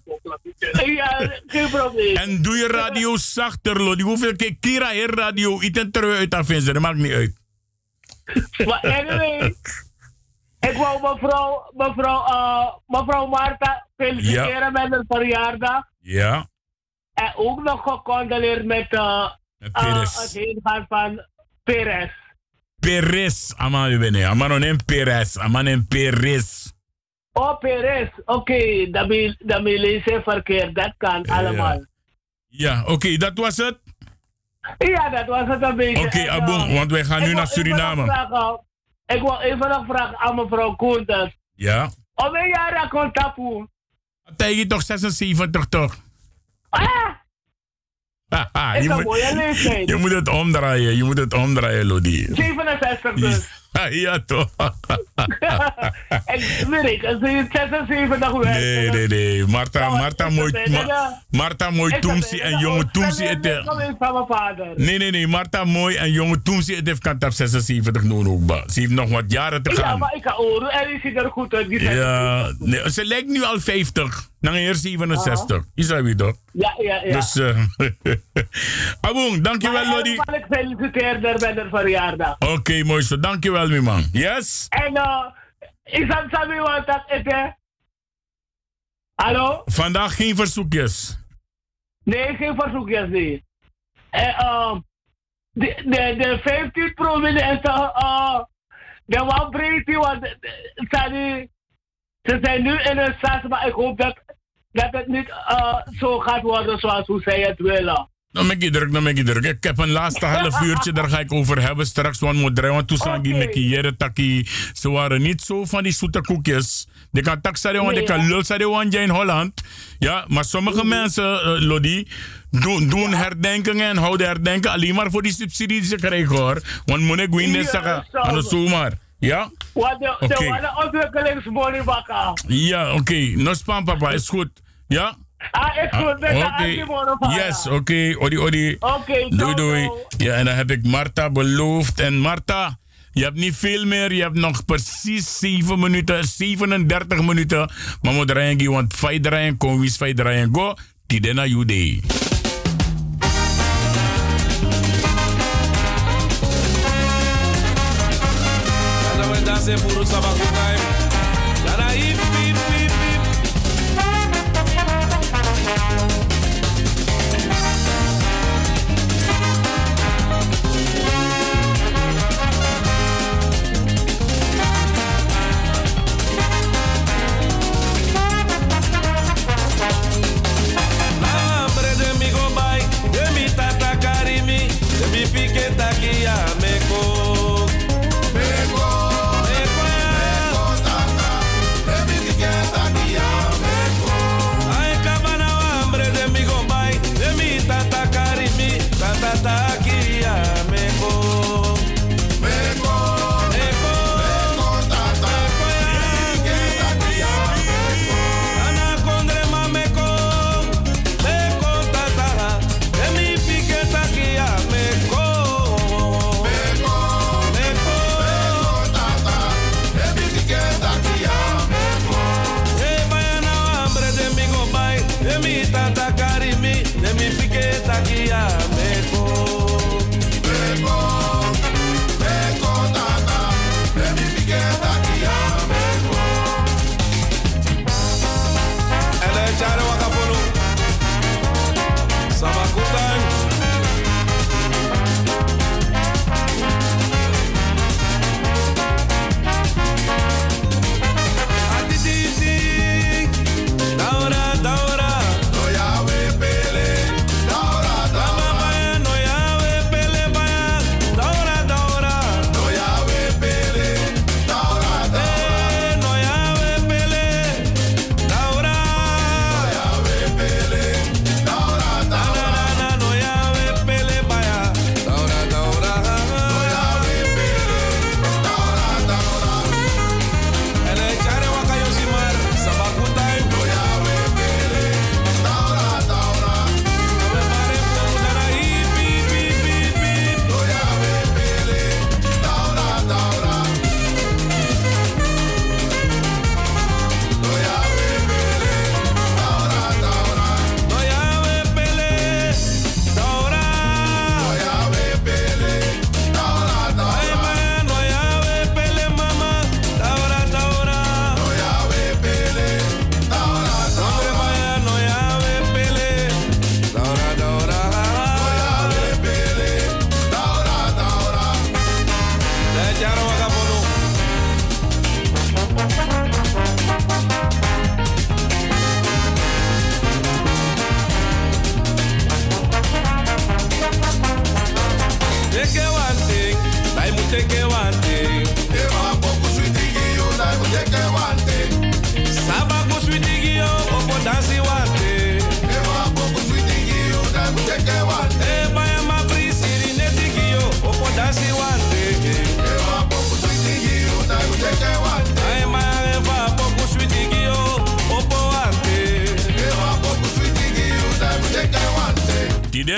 Ja, geen probleem. En doe je radio zachter, Lodi. Hoeveel keer Kira hier radio eten terug uit afvinzen? Dat maakt niet uit. Maar anyway, ik wou mevrouw, mevrouw, uh, mevrouw Marta feliciteren ja. met haar verjaardag. Ja. En ook nog gecondoleerd met, uh, uh, het heengaan van Perez. Perez, ama bene. Ama no nem Perez, ama nem Perez. Oh, Perez. Oké, okay. dat ben lezen verkeerd. Dat kan allemaal. Ja, oké, okay, dat was het? Ja, dat was het een beetje. Oké, okay, Abon, uh, want wij gaan nu naar Suriname. Vragen, ik wil even nog vragen aan mevrouw Koenters. Ja? Om een jaar contact Tegen toch 76 toch? Ah! je, moet, je moet het omdraaien, je moet het omdraaien, Lodi. 67 dus. ja, toch. en weet ik, als je 76 werkt. Nee, nee, nee. Marta, Marta, mooi, Ma, Marta, mooi Toemsi en jonge Toemsi. Nee, nee, nee. Marta, mooi en jonge Toemsi. Het heeft kant op 76 nodig. Ze heeft nog wat jaren te gaan. Ja, maar ik ga oren en die ziet er goed uit. Ja, nee, ze lijkt nu al 50. Dan eerst 67. Uh -huh. Is dat weer toch? Ja, ja, ja. Dus, uh, Aboen, dankjewel, Lodi. Ik feliciteer haar bij de verjaardag. Oké, okay, mooi zo. Dankjewel, mijn man. Yes? En, uh, is dat Sammy wat dat eten? Hallo? Vandaag geen verzoekjes. Nee, geen verzoekjes, nee. En, uh, de, de, de 15 prominenten, uh, de wat breedte, want ze zijn nu in een staat, maar ik hoop dat, dat het niet uh, zo gaat worden zoals hoe zij het willen. Dan ben ik druk, dan ben ik druk. Ik heb een laatste half uurtje, daar ga ik over hebben straks. Want moet draaien, want toen zijn die met taki. Ze waren niet zo van die zoete koekjes. De kan zeggen, want de kan lul zeggen in Holland. Ja, maar sommige mensen, uh, Lodi, doen, doen herdenken en houden herdenken alleen maar voor die subsidie die ze krijgen hoor. Want moet ik niet zeggen, aan de zomaar. Ja? Wat de, okay. Ja, oké. Okay. No spam papa, is goed. Ja? Ah, is goed. Ah, oké. Okay. Yes, oké. Okay. Odi, odi. Oké, Doei, doei. Ja, en dan heb ik Marta beloofd. En Marta, je hebt niet veel meer. Je hebt nog precies 7 minuten, 37 minuten. Maar moet draaien, want vijf draaien, kom, wie vijf draaien, go. Tidena jude. danser se buru sabakukai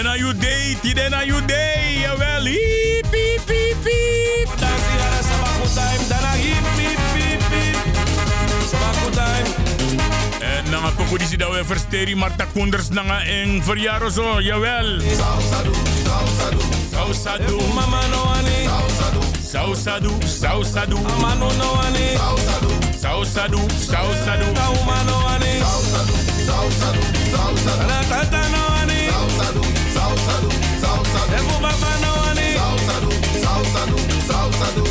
Den aan day, die den aan day. Jawel, hiep, hiep, hiep, hiep. En nanga koko disi dat hip, hip, hip, Koenders nanga en verjaro zo, jawel. Salsa do, Marta Kunders, Salsa do. Mama no ani. Salsa do. sausadu, do, salsa do. Amano no ani. Salsa Sausadu, sausadu, do, salsa do. Sausadu, sausadu, sausadu, Salsa do, no sausadu. Ebu baba no ani. Sausadu, sausadu, sausadu.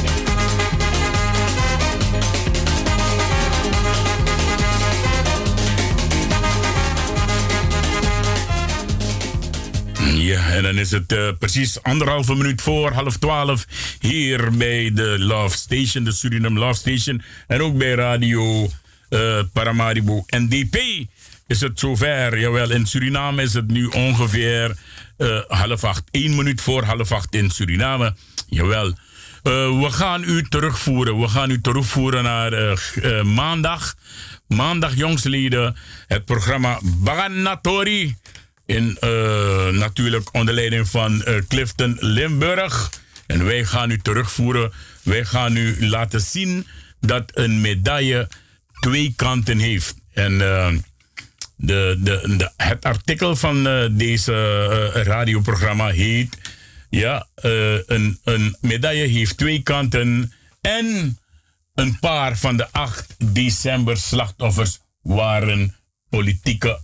Ja, is het uh, precies anderhalve minuut voor half twaalf hier bij de Love Station, de Suriname Love Station. En ook bij Radio uh, Paramaribo NDP is het zover. Jawel, in Suriname is het nu ongeveer uh, half acht. Eén minuut voor half acht in Suriname. Jawel. we gaan u terugvoeren. We gaan u terugvoeren naar maandag. Maandag, jongsleden. Het programma Baganatori. In, uh, natuurlijk onder leiding van uh, Clifton Limburg. En wij gaan u terugvoeren. Wij gaan u laten zien dat een medaille twee kanten heeft. En uh, de, de, het artikel van deze radioprogramma heet... Ja, een, een medaille heeft twee kanten. En een paar van de 8 december slachtoffers waren politieke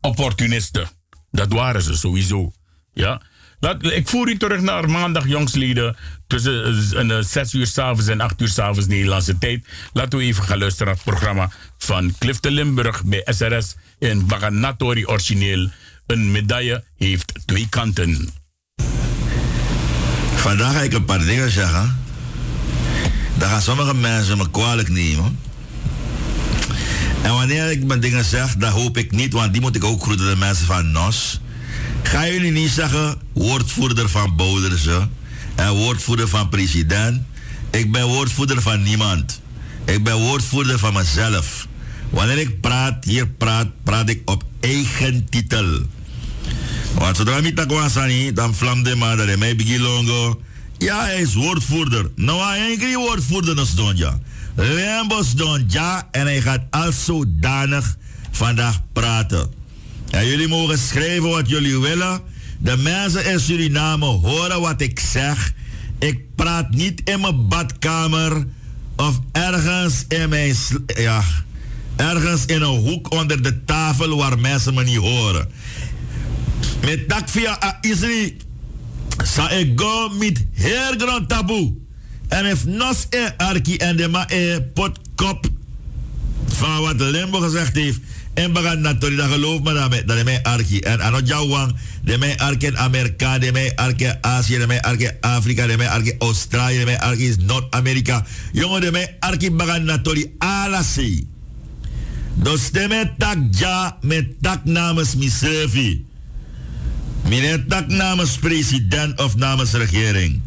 opportunisten. Dat waren ze sowieso. Ja? Ik voer u terug naar maandag, jongsleden. Tussen uh, 6 uur s'avonds en 8 uur s'avonds Nederlandse tijd. Laten we even gaan luisteren naar het programma van Clifton Limburg bij SRS in Baganatori origineel. Een medaille heeft twee kanten. Vandaag ga ik een paar dingen zeggen. Dan gaan sommige mensen me kwalijk nemen. En wanneer ik mijn dingen zeg, dan hoop ik niet, want die moet ik ook groeten, de mensen van NOS. Ga jullie niet zeggen, woordvoerder van Bouderse en woordvoerder van president. Ik ben woordvoerder van niemand. Ik ben woordvoerder van mezelf. Wanneer ik praat, hier praat, praat ik op eigen titel. Want zodra ik niet dan vlamde maar dat hij mij begint longo. Ja, hij is woordvoerder. Nou, hij is geen woordvoerder, dus dan ja. Lembos don ja en hij gaat als zodanig vandaag praten. En jullie mogen schrijven wat jullie willen. De mensen in Suriname horen wat ik zeg. Ik praat niet in mijn badkamer of ergens in mijn ja, ergens in een hoek onder de tafel waar mensen me niet horen. Met dak via Isri, sa ik go met heel groot taboe. En if nos e arki en de ma e potkop van wat Limbo gezegd heeft. En bagan natori, dat geloof me dat dat mij arki. En jawang, de mij arki in Amerika, de mij arki in Azië, de mij arki in Afrika, de mij arki in Australië, de mij arki in Noord-Amerika. Jongen, de mij arki bagan natori, alasi. Dus de mij tak ja, met tak namens misevi. Meneer tak namens president of namens regering.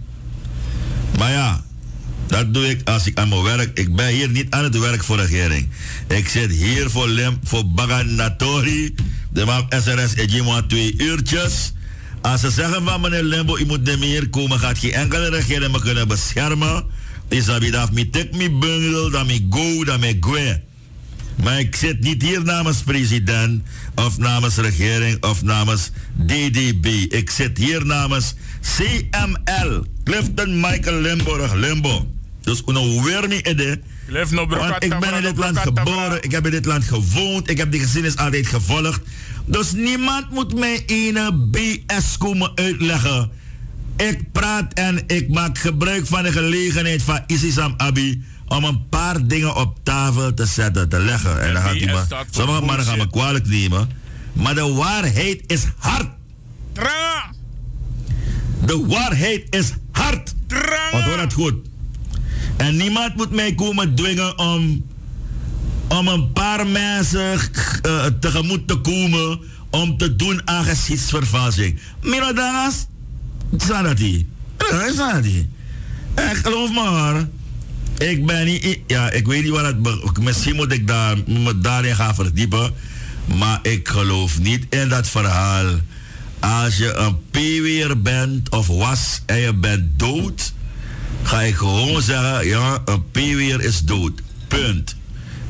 Maar ja, dat doe ik als ik aan mijn werk. Ik ben hier niet aan het werk voor de regering. Ik zit hier voor, Lem, voor Baganatori. De man SRS Ejimo twee uurtjes. Als ze zeggen van meneer Lembo, u moet niet meer komen, gaat geen enkele regering me kunnen beschermen. Is dat dat me tek me bungel, dat me go, dat me go. Maar ik zit niet hier namens president, of namens regering, of namens DDB. Ik zit hier namens CML, Clifton Michael Limburg Limbo. Dus uno weer niet ide. Want ik ben in dit land geboren, ik heb in dit land gewoond, ik heb die geschiedenis altijd gevolgd. Dus niemand moet mij een BS komen uitleggen. Ik praat en ik maak gebruik van de gelegenheid van Isisam Abi om een paar dingen op tafel te zetten, te leggen. En dan gaat hij me, sommige mannen gaan me kwalijk nemen. Maar de waarheid is hard. De waarheid is hard. Wat hoor het goed. En niemand moet mij komen dwingen om, om een paar mensen uh, tegemoet te komen om te doen aan gezichtsvervalsing. Zijn dat die? En geloof maar, ik ben niet, ja, ik weet niet wat het, misschien moet ik daar, me daarin gaan verdiepen, maar ik geloof niet in dat verhaal. Als je een peeweer bent of was en je bent dood, ga ik gewoon zeggen, ja, een peeweer is dood. Punt.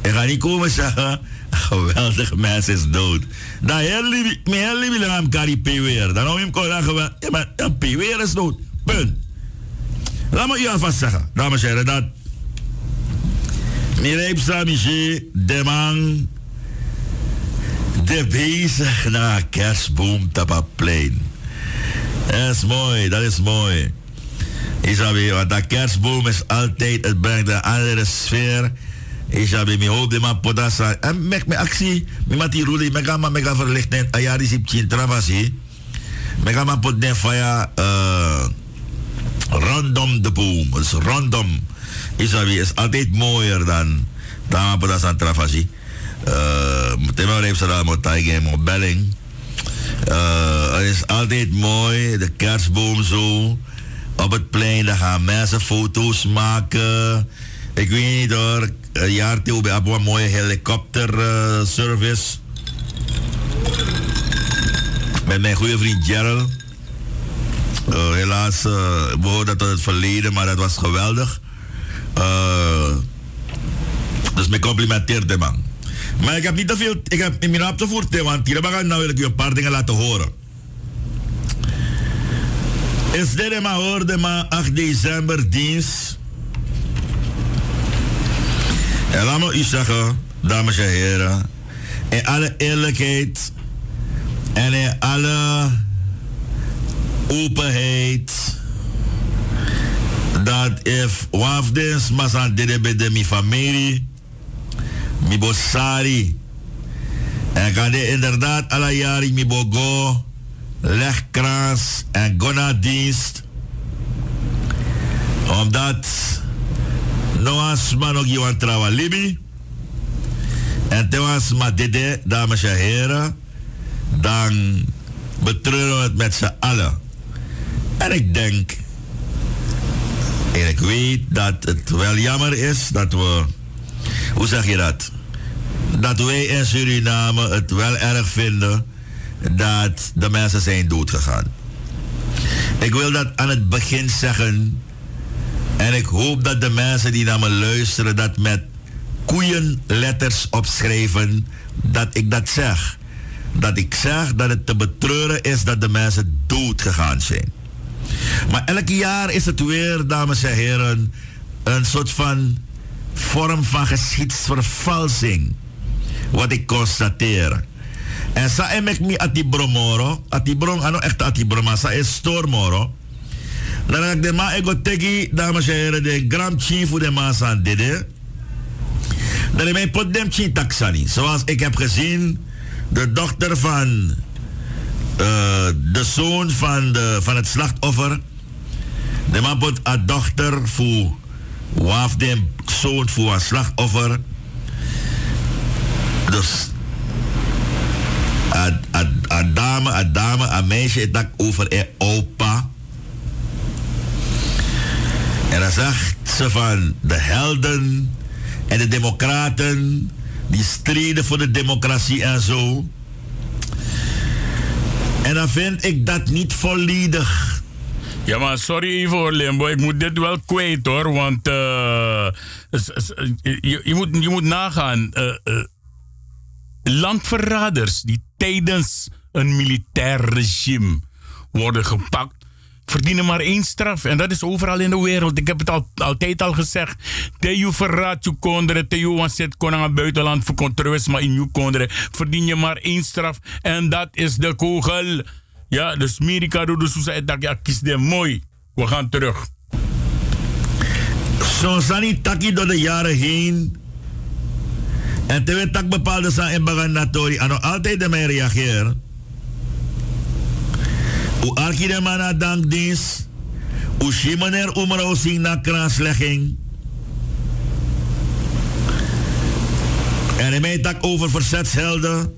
Ik ga niet komen zeggen, geweldig mens is dood. Dan heel lief aan kari peeweer. Dan hou je hem gewoon geweldig. Ja, maar een peeweer is dood. Punt. Laat me u alvast zeggen, dames en heren, dat Mireille Samiché, de man, de bezig naar kerstboom tapaplein. Dat is mooi, dat is mooi. Isabi, want dat kerstboom is altijd, het brengt een andere sfeer. Isabi, mi hoop de man podasa. En mek me actie, mi mati ruli, mega ma mega verlichten, ayari sip chin travasi. Mega maar pot den faya uh, rondom de boom. Dus rondom is, is altijd mooier dan dan dat aan travasi. Uh, Thema heeft ze dan met belling. Uh, het is altijd mooi, de kerstboom zo. Op het plein, daar gaan mensen foto's maken. Ik weet niet hoor, een jaar toe bij een mooie helikopterservice. Met mijn goede vriend Gerald. Uh, helaas uh, behoort dat tot het verleden, maar dat was geweldig. Dus mijn complimenteer de man. Maar ik heb niet te veel, ik heb in mijn te voeren, want hier nou wil ik een paar dingen laten horen. Dit maar hoorde maar 8 december dienst. En laat me u zeggen, dames en heren, in alle eerlijkheid en in alle openheid, dat if wafdens mas aan dit bij de mi familie, mi bosari, en kan dit inderdaad alle jaren mi bogo, legkrans en gonadienst, omdat Noas man ook Johan Trawa Libi. En te was maar dede, dames en heren. Dan betreuren we het met z'n allen. En ik denk, en ik weet dat het wel jammer is dat we, hoe zeg je dat? Dat wij in Suriname het wel erg vinden dat de mensen zijn doodgegaan. Ik wil dat aan het begin zeggen en ik hoop dat de mensen die naar me luisteren dat met koeienletters opschrijven dat ik dat zeg. Dat ik zeg dat het te betreuren is dat de mensen dood gegaan zijn. Maar elk jaar is het weer, dames en heren, een soort van vorm van geschiedsvervalsing. Wat ik constateer. En sa emek mi ati bromoro, ati brom, ano echt ati broma, sa is stormoro. Dan ik de ma ego tegi, dames en heren, de gram chief voor de maas aan dede. Dan ik pot dem chin taxani. Zoals ik heb gezien, de dochter van uh, de zoon van, de, van het slachtoffer. De man pot a dochter voor waf de zoon voor een slachtoffer. Dus a dame, a dame, a meisje, het over een opa. En dan zegt ze van de helden en de democraten die strijden voor de democratie en zo. En dan vind ik dat niet volledig. Ja, maar sorry even Limbo. Ik moet dit wel kwijt hoor. Want uh, je, je, moet, je moet nagaan. Uh, uh, landverraders die tijdens een militair regime worden gepakt verdienen maar één straf. En dat is overal in de wereld. Ik heb het al, altijd al gezegd. Te verraad je konderen, te je zit kon aan buitenland voor controles, maar in je konderen verdien je maar één straf. En dat is de kogel. Ja, dus Amerika doet dus zei dat ja, kies de mooi. We gaan terug. Zo zijn taki door de jaren heen. En terwijl tak bepaalde zijn in Baganatori, en altijd mij reageren. U arki de mana dankdienst. U shimaner umrao sing na kranslegging. En hij mij tak over verzetshelden.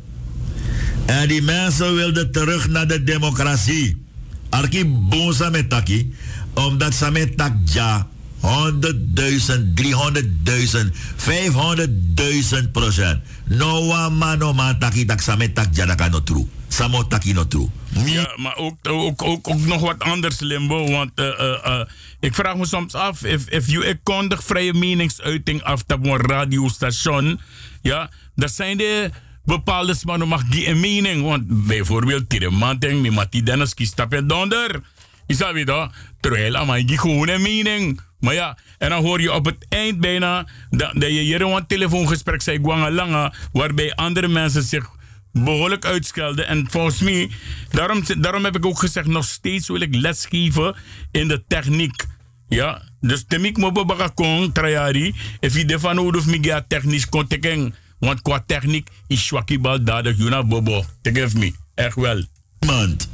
En die mensen wilden terug naar de democratie. Arki bonsa met taki. Omdat ze met tak ja. 100.000, 300.000, 500.000 procent. No man no man taki tak samet tak jada kan no true. Samo taki no true. Ja, maar ook, ook, ook, nog wat anders, Limbo. Want uh, uh, ik vraag me soms af, if, if you kondig vrije meningsuiting af op een radiostation, ja, dan zijn er bepaalde mannen mag die een mening. Want bijvoorbeeld, Tiremanting, mi mati dennis kies tapen donder. Is dat weer Terwijl, maar die gewoon een mening. Maar ja, en dan hoor je op het eind bijna dat, dat je hier een telefoongesprek zei, Langa, waarbij andere mensen zich behoorlijk uitschelden. En volgens mij, daarom, daarom heb ik ook gezegd, nog steeds wil ik lesgeven in de techniek. Ja, dus temik mo baba kon trayari, if je de van nodig mij technisch kon tekenen. Want qua techniek is Swakibal dadig, Juna Bobo. Te me, echt wel. Iemand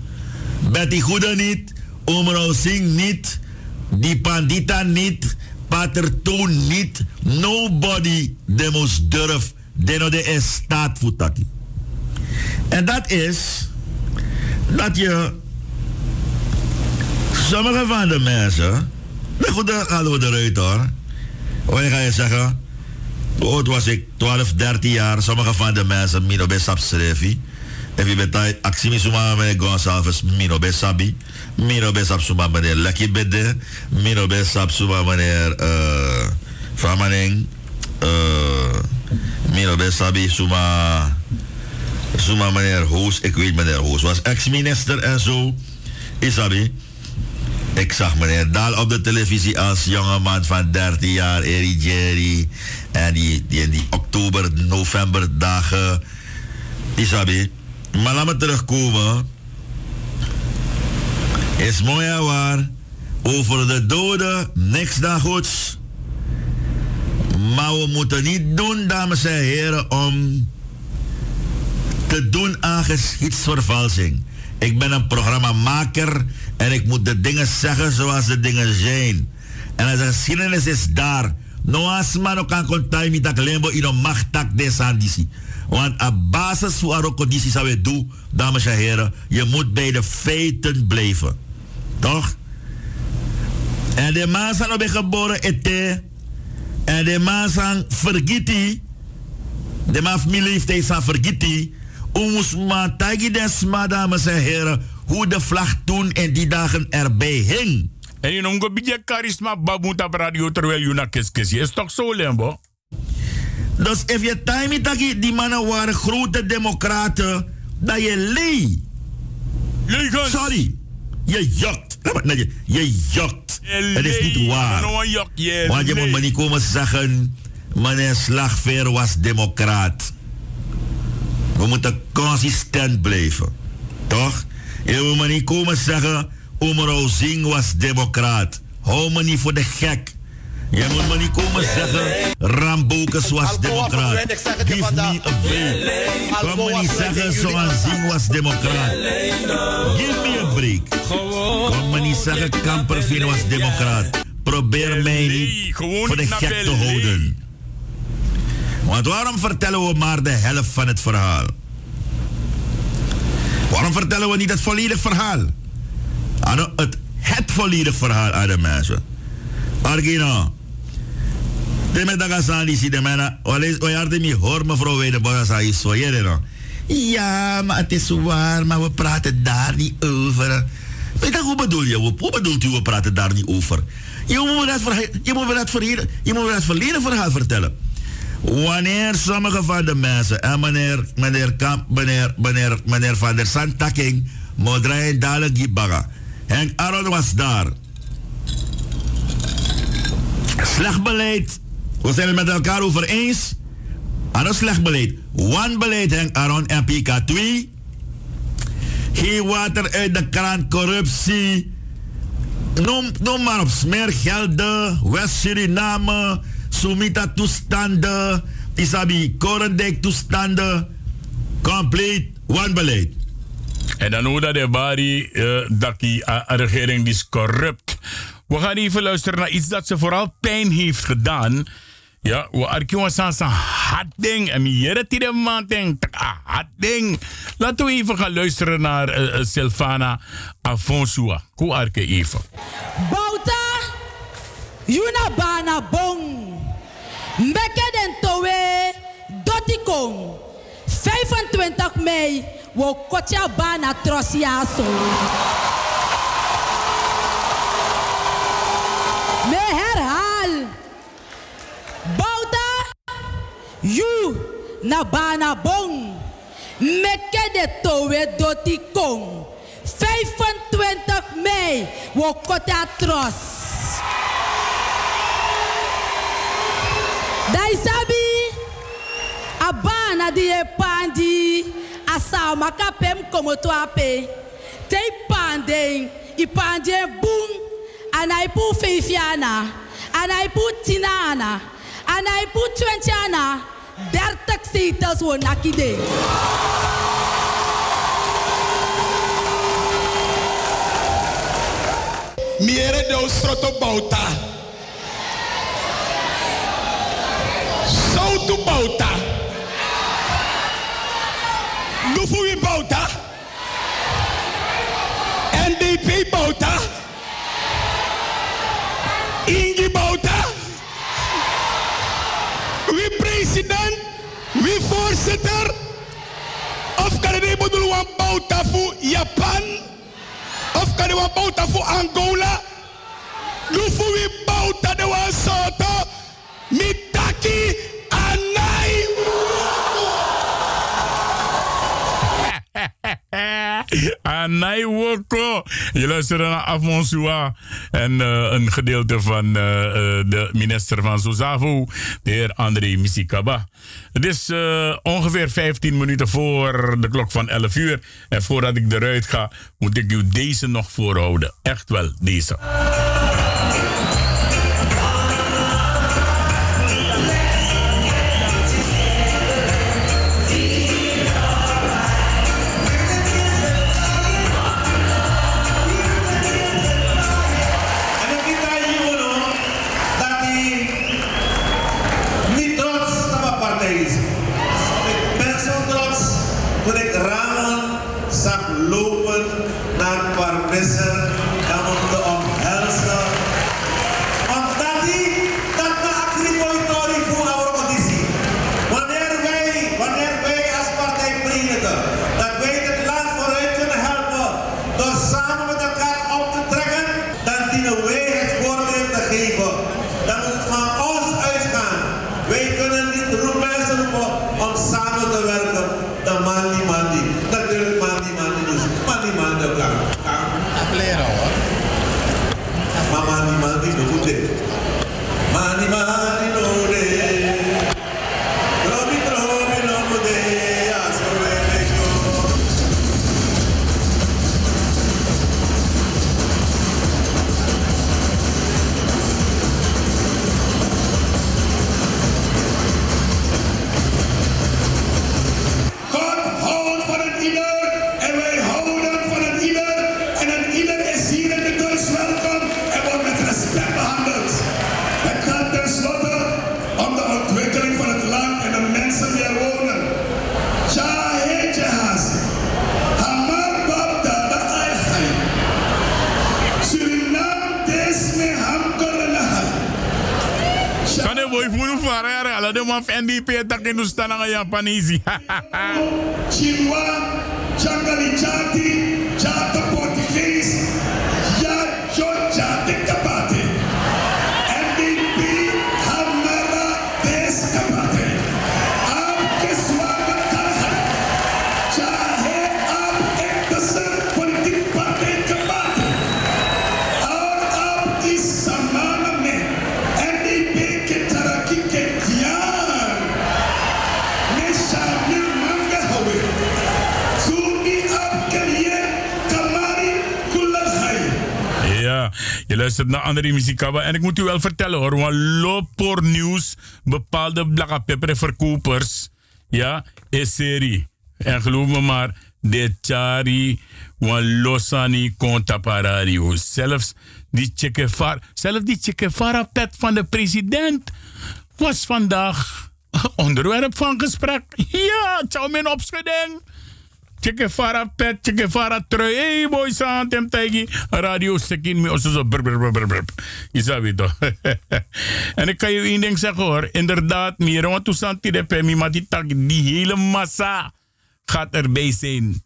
Betty Goede niet. Omro Singh niet. Die Pandita niet. Pater Toon niet. Nobody demos durf. Deno de is staat. En dat is dat je sommige van de mensen. Nou goed, dan gaan we eruit hoor. Ga je zeggen? Oud was ik? 12, 13 jaar. Sommige van de mensen, mino Sapsrevi. En wie betaalt, actie mi suma meneer Gonsalves, mino bij Sabi. Mino bij Sap suma meneer Lucky Bede. Suma meneer uh, Framaning. Uh, mino bij Sabi suma... Suma meneer Hoos, ik weet meneer Hoos, was ex-minister en zo. Isabi. Ik zag meneer Daal op de televisie als jongeman van 13 jaar, Eri Jerry. En die, die in die oktober, november dagen. Isabi. Maar laat me terugkomen. Is mooi waar. Over de doden, niks dan goeds. Maar we moeten niet doen, dames en heren, om te doen aan geschiedsvervalsing. Ik ben een programmamaker en ik moet de dingen zeggen zoals de dingen zijn. En als de geschiedenis is daar, no asma no kan mi tak lembo ino machtak de sandisi. Want op basis van de condities zou we doen, dames en heren, je moet bij de feiten blijven. Toch? En de man zijn op geboren ete. En de man zijn vergiti. De man familie heeft deze vergiti. Ons maar tagi dames en heren, hoe de vlag toen in die dagen erbij hing. En je noemt een beetje charisma babuta op radio terwijl je naar kiskis. Is toch zo, Lembo? Dus if je time tagi, die mannen waren grote democraten, dat je lee. Sorry. Je jokt. Je, je jokt. Het is niet waar. Want je moet me niet komen zeggen, meneer Slagveer was democraat. We moeten consistent blijven. Toch? Je moet me niet komen zeggen, Omro Zing was democraat. Hou me niet voor de gek. Je moet me niet komen zeggen, Rambokus was democraat. Give me a break. Kom me niet zeggen, Zoan Zing was democraat. Give me a break. Kom me niet zeggen, Kamperveen was democraat. Probeer mij niet voor de gek te houden. Want waarom vertellen we maar de helft van het verhaal? Waarom vertellen we niet het volledige verhaal? Het, het volledige verhaal aan de mensen. Argino. De met daga si de mena. Wale oyarde mi hoor mevrouw Weideboy sa is zo no. Ja, maar het is waar, maar we praten daar niet over. Weet je, hoe bedoel je? Hoe bedoelt u, we praten daar niet over? Je moet me dat, je moet me dat, verleden, me verhaal vertellen. Wanneer sommige van de mensen, en meneer, meneer Kamp, meneer, meneer, meneer Van der Santaking, Modrij Dale Gibaga. Henk Aron was daar. Slecht beleid. We zijn het met elkaar over eens. Aan slecht beleid. One beleid Henk Aron en PK 2. Geen water uit de kraan, corruptie. Noem, noem maar op smergelden, West-Suriname Sumita toestanden, Isabi Korendijk toestanden, compleet wanbeleid. En dan hoe dat de bari uh, dat die uh, regering is corrupt. We gaan even luisteren naar iets dat ze vooral pijn heeft gedaan. Ja, we arkiwa san san hard ding. En hier die de man ding. Laten we even gaan luisteren naar uh, Silvana Afonso. Hoe arke even. Bouta, Yuna bana bong. Mbeke den towe dotikong. 25 mei wo kotja bana trosiaso. Me. You na bana bong. Meke de towe dotikong. 25 mei wo kotja tros. Dai sabi abana di e pandi asa makapem como tu ape. Te pande i pande boom anai pu feifiana anai pu tinana anai pu twentyana dertig zetels wo nakide. Miere de stroto bauta. Soutu bauta. Bauta. NDP bauta. Ingi bauta. Voorzitter. Of kan je bedoel wan bauta voor Japan? Of kan je wan voor Angola? Lufu wie bauta de wan soto. Mitaki anai. Anai Woko. Je luistert naar Afonsua. En uh, een gedeelte van uh, de minister van Sozavo, de heer André Misikaba. Het is ongeveer 15 minuten voor de klok van 11 uur. En voordat ik eruit ga, moet ik u deze nog voorhouden. Echt wel, deze. Of Japanese. Chilwa, Changali Chati, Chata Portuguese, luistert naar andere Muzikaba. En ik moet u wel vertellen hoor, want Lopor Nieuws, bepaalde blakke pepper verkopers, ja, is serie. En geloof me maar, de chari, wan losani konta parario. Zelfs die Che zelfs die Che pet van de president was vandaag onderwerp van gesprek. Ja, ciao mijn opschudding. Che Guevara pet, Che Guevara trui. Hey boy, san tem. Radio sekin mi osso zo brr brr brr brr. Zou toch. en ik kan je één ding zeggen hoor. Inderdaad, meer want toen santi de pemi, maar die tak, die hele massa gaat erbij zijn.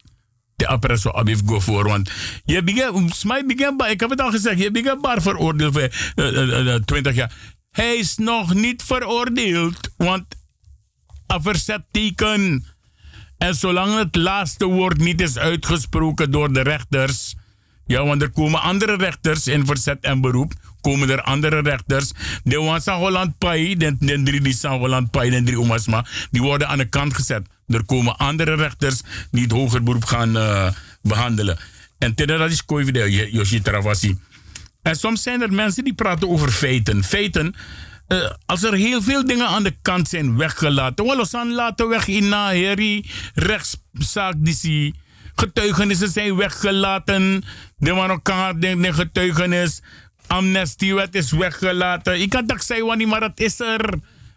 De appresso abif go voor. Want je begint, smij begint, ik heb het al gezegd, je begint maar veroordeeld voor uh, uh, 20 jaar. Hij is nog niet veroordeeld, want een verzetteken en zolang het laatste woord niet is uitgesproken door de rechters. Ja, want er komen andere rechters in verzet en beroep. Komen er andere rechters. De Wansa Holland Pai, de, drie die San Holland Pai, de drie die worden aan de kant gezet. Er komen andere rechters die het hoger beroep gaan uh, behandelen. En dat is Koivide, Yoshi Travasi. En soms zijn er mensen die praten over feiten. Feiten uh, als er heel veel dingen aan de kant zijn weggelaten. Wel, aan laten weg in Naheri, rechtszaak die Getuigenissen zijn weggelaten. De Marokkaan de getuigenis. Amnestiewet is weggelaten. Ik kan dat zeggen, maar het is er.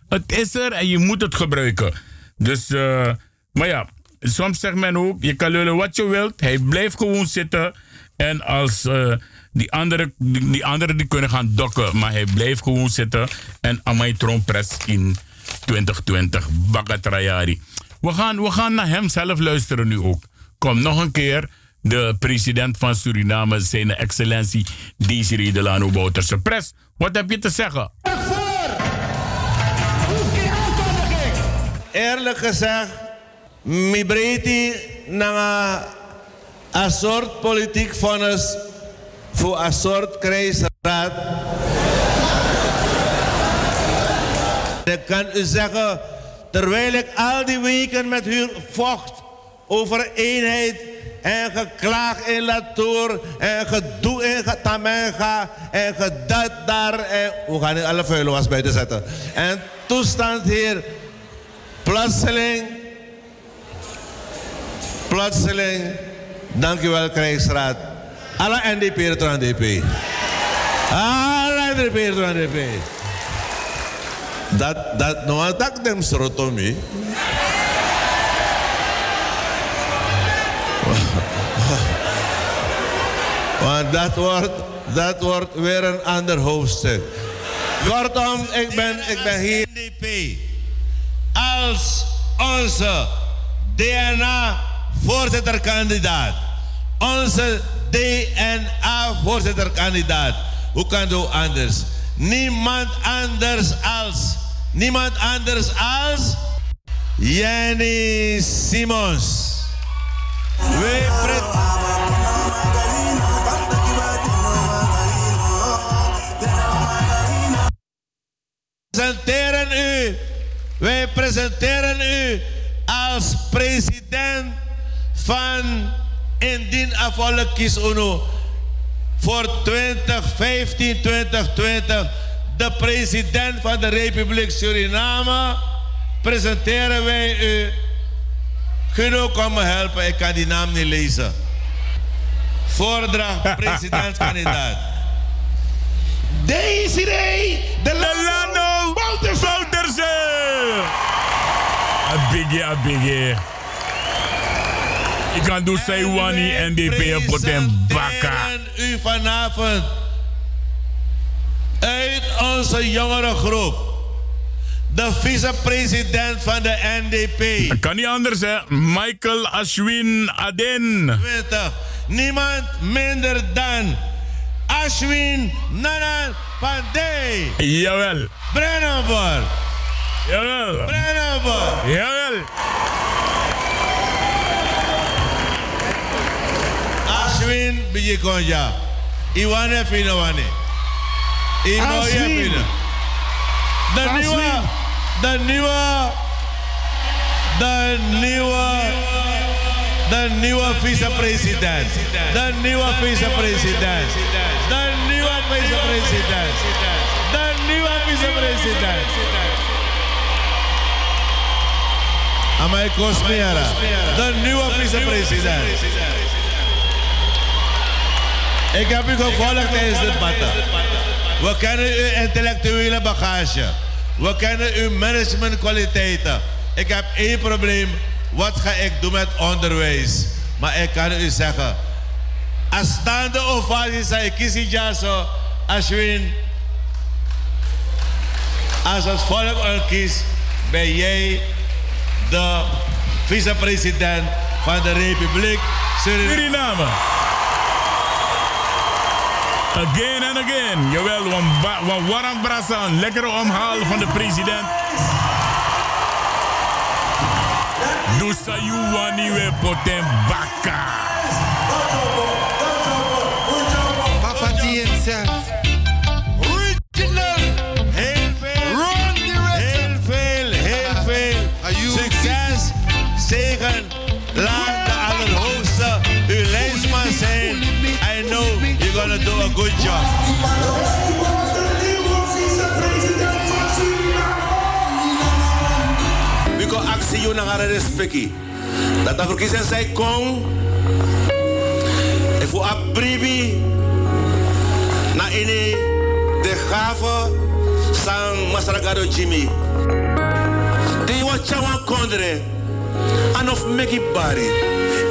Het is er en je moet het gebruiken. Dus, uh, maar ja, soms zegt men ook, je kan lullen wat je wilt. Hij blijft gewoon zitten. En als uh, die anderen die, die die kunnen gaan dokken, maar hij blijft gewoon zitten. En Amai Trompres in 2020, Bagatrayari. We gaan, we gaan naar hem zelf luisteren nu ook. Kom nog een keer. De president van Suriname, zijn excellentie Desiree Delano Bouterse. Pres, wat heb je te zeggen? Eerlijk gezegd, mi breedte na een soort politiek vonnis voor een soort krijgsraad. Ik kan u zeggen, terwijl ik al die weken met u vocht over eenheid en geklaag in Latour en gedoe in Tamenga en gedat daar en we gaan niet alle vuile was buiten zetten. En toestand hier, plotseling, plotseling, dankjewel krijgsraad. Alle NDP het NDP. Alle NDP het NDP. Dat, dat, nou, dat dem srotomi. Want dat wordt, dat wordt weer een ander hoofdstuk. Kortom, ik ben, ik ben hier. NDP als onze DNA-voorzitterkandidaat. Onze DNA-voorzitterkandidaat. Hoe kan het anders? Niemand anders als. Niemand anders als. Jenny Simons. Wij presenteren u, wij presenteren u als president van Indien Afvallen Kies UNO voor 2015, 2020. De president van de Republiek Suriname presenteren wij u. Kun u komen helpen? Ik kan die naam niet lezen. Voordracht presidentskandidaat. Desiree Delano Bouterse. A biggie, a biggie. Ik kan doen Saiwani en DP Potem Baka. u vanavond uit onze jongere groep. De vicepresident van de NDP. Dat kan niet anders, hè? Michael Ashwin Aden. 20. Niemand minder dan Ashwin Nanan Pandey. Jawel. Brennenbor. Jawel. Brennenbor. Jawel. Ashwin Bijikonja. Iwane Fino Wane. Inoye Fino. De nieuwe, de nieuwe, de nieuwe, de nieuwe vicepresident. De nieuwe vicepresident. De nieuwe vicepresident. De nieuwe vicepresident. Amai Kosmiera. De nieuwe vicepresident. Ik heb u gevolgd tijdens dit debat. We kennen uw intellectuele bagage. We kennen uw managementkwaliteiten. Ik heb één probleem. Wat ga ik doen met onderwijs? Maar ik kan u zeggen. Als staande ovatie zei Kisi Jaso, Ashwin. Als het volk al kiest, ben jij de vicepresident van de Republiek Suriname. Again and again. Jawel, een warm brasa, een lekkere omhaal van de president. Dusa Yuwani we poten baka. Papa. Good job. Biko actie you nangare respecti. Dat de verkiezing zij kon, En voor abribi na ini de gave sang Masaragado Jimmy. De wa chawan kondre anof meki bari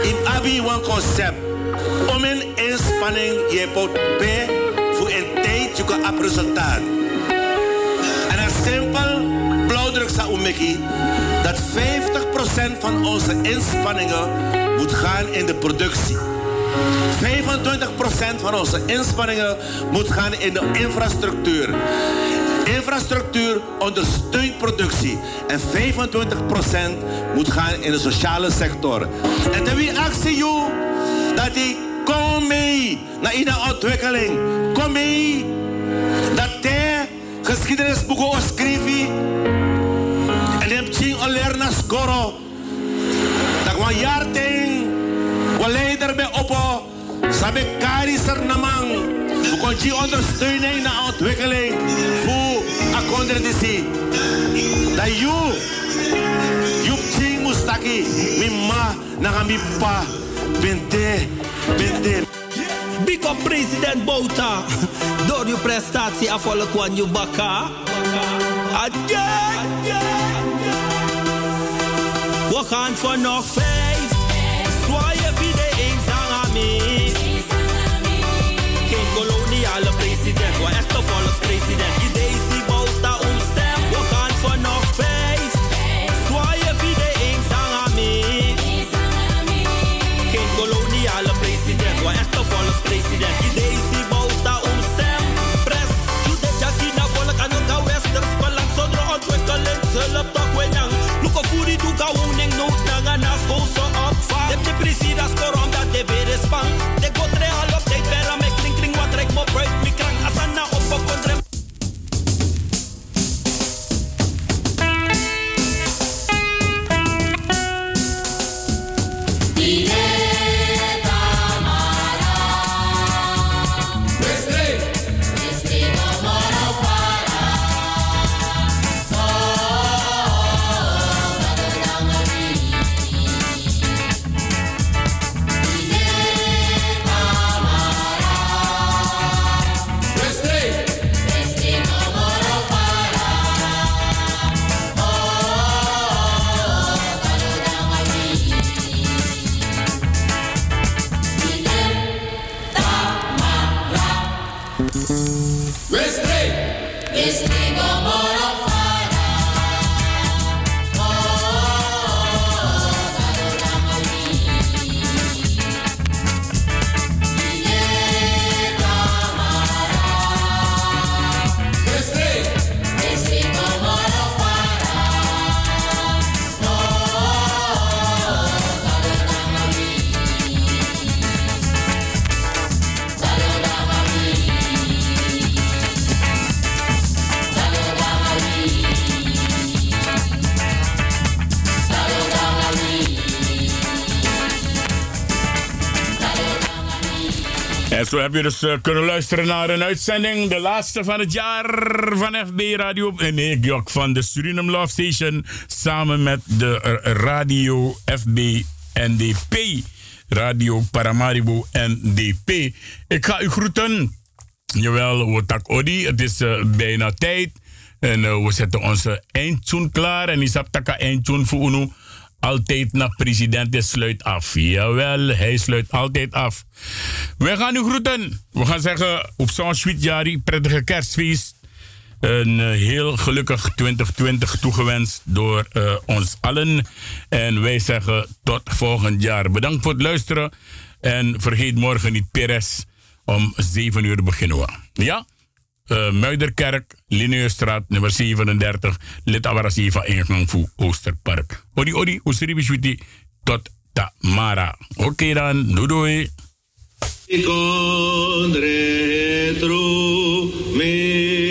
in abi wan concept je pot B voor een tijd je kan op resultaat. En een simpel blauwdruk zou umeki dat 50% van onze inspanningen moet gaan in de productie. 25% van onze inspanningen moet gaan in de infrastructuur. Infrastructuur ondersteunt productie. En 25% moet gaan in de sociale sector. En dan wie actie dat die mee naar de ontwikkeling. Kom mee dat hij geschiedenisboeken schrijven. En hem ching aller na skoro. Dat wan jaar ting, wan leider bij oppo. Sabe kari ser namang. Voor konji ondersteuning naar ontwikkeling. Voor akonder disi. Dat you, you ching mustaki. Mi ma, na mi pa. Bente, bente. Big up president Bouta. Door uw prestatie afvallen kwam je bakka. Again. We gaan voor nog vijf. Zwaaien wie de eens aan. Geen koloniale president, maar echte volkspresident. Daisy zo heb je dus eh, kunnen luisteren naar een uitzending, de laatste van het jaar van FB Radio. Nee, Jok, van de Suriname Love Station. Samen met de Radio FB NDP. Radio Paramaribo NDP. Ik ga u groeten. Jawel, Wotak Odi. Het is eh, bijna tijd. En eh, we zetten onze eindtune klaar. En is taka eindtune voor UNO altijd naar president en sluit af. Jawel, hij sluit altijd af. We gaan u groeten. We gaan zeggen op zo'n Jari, prettige kerstfeest. Een eh, heel gelukkig 2020 toegewenst door eh, ons allen. En wij zeggen tot volgend jaar. Bedankt voor het luisteren. En vergeet morgen niet Perez. Om 7 uur beginnen. Ja? Uh, Muiderkerk, Linneusstraat, nummer 37, Lid Awarasiva, ingang voor Oosterpark. Odi, odi, Oesiribishwiti, tot Tamara. Oké dan, doei doei. Incontretro me lo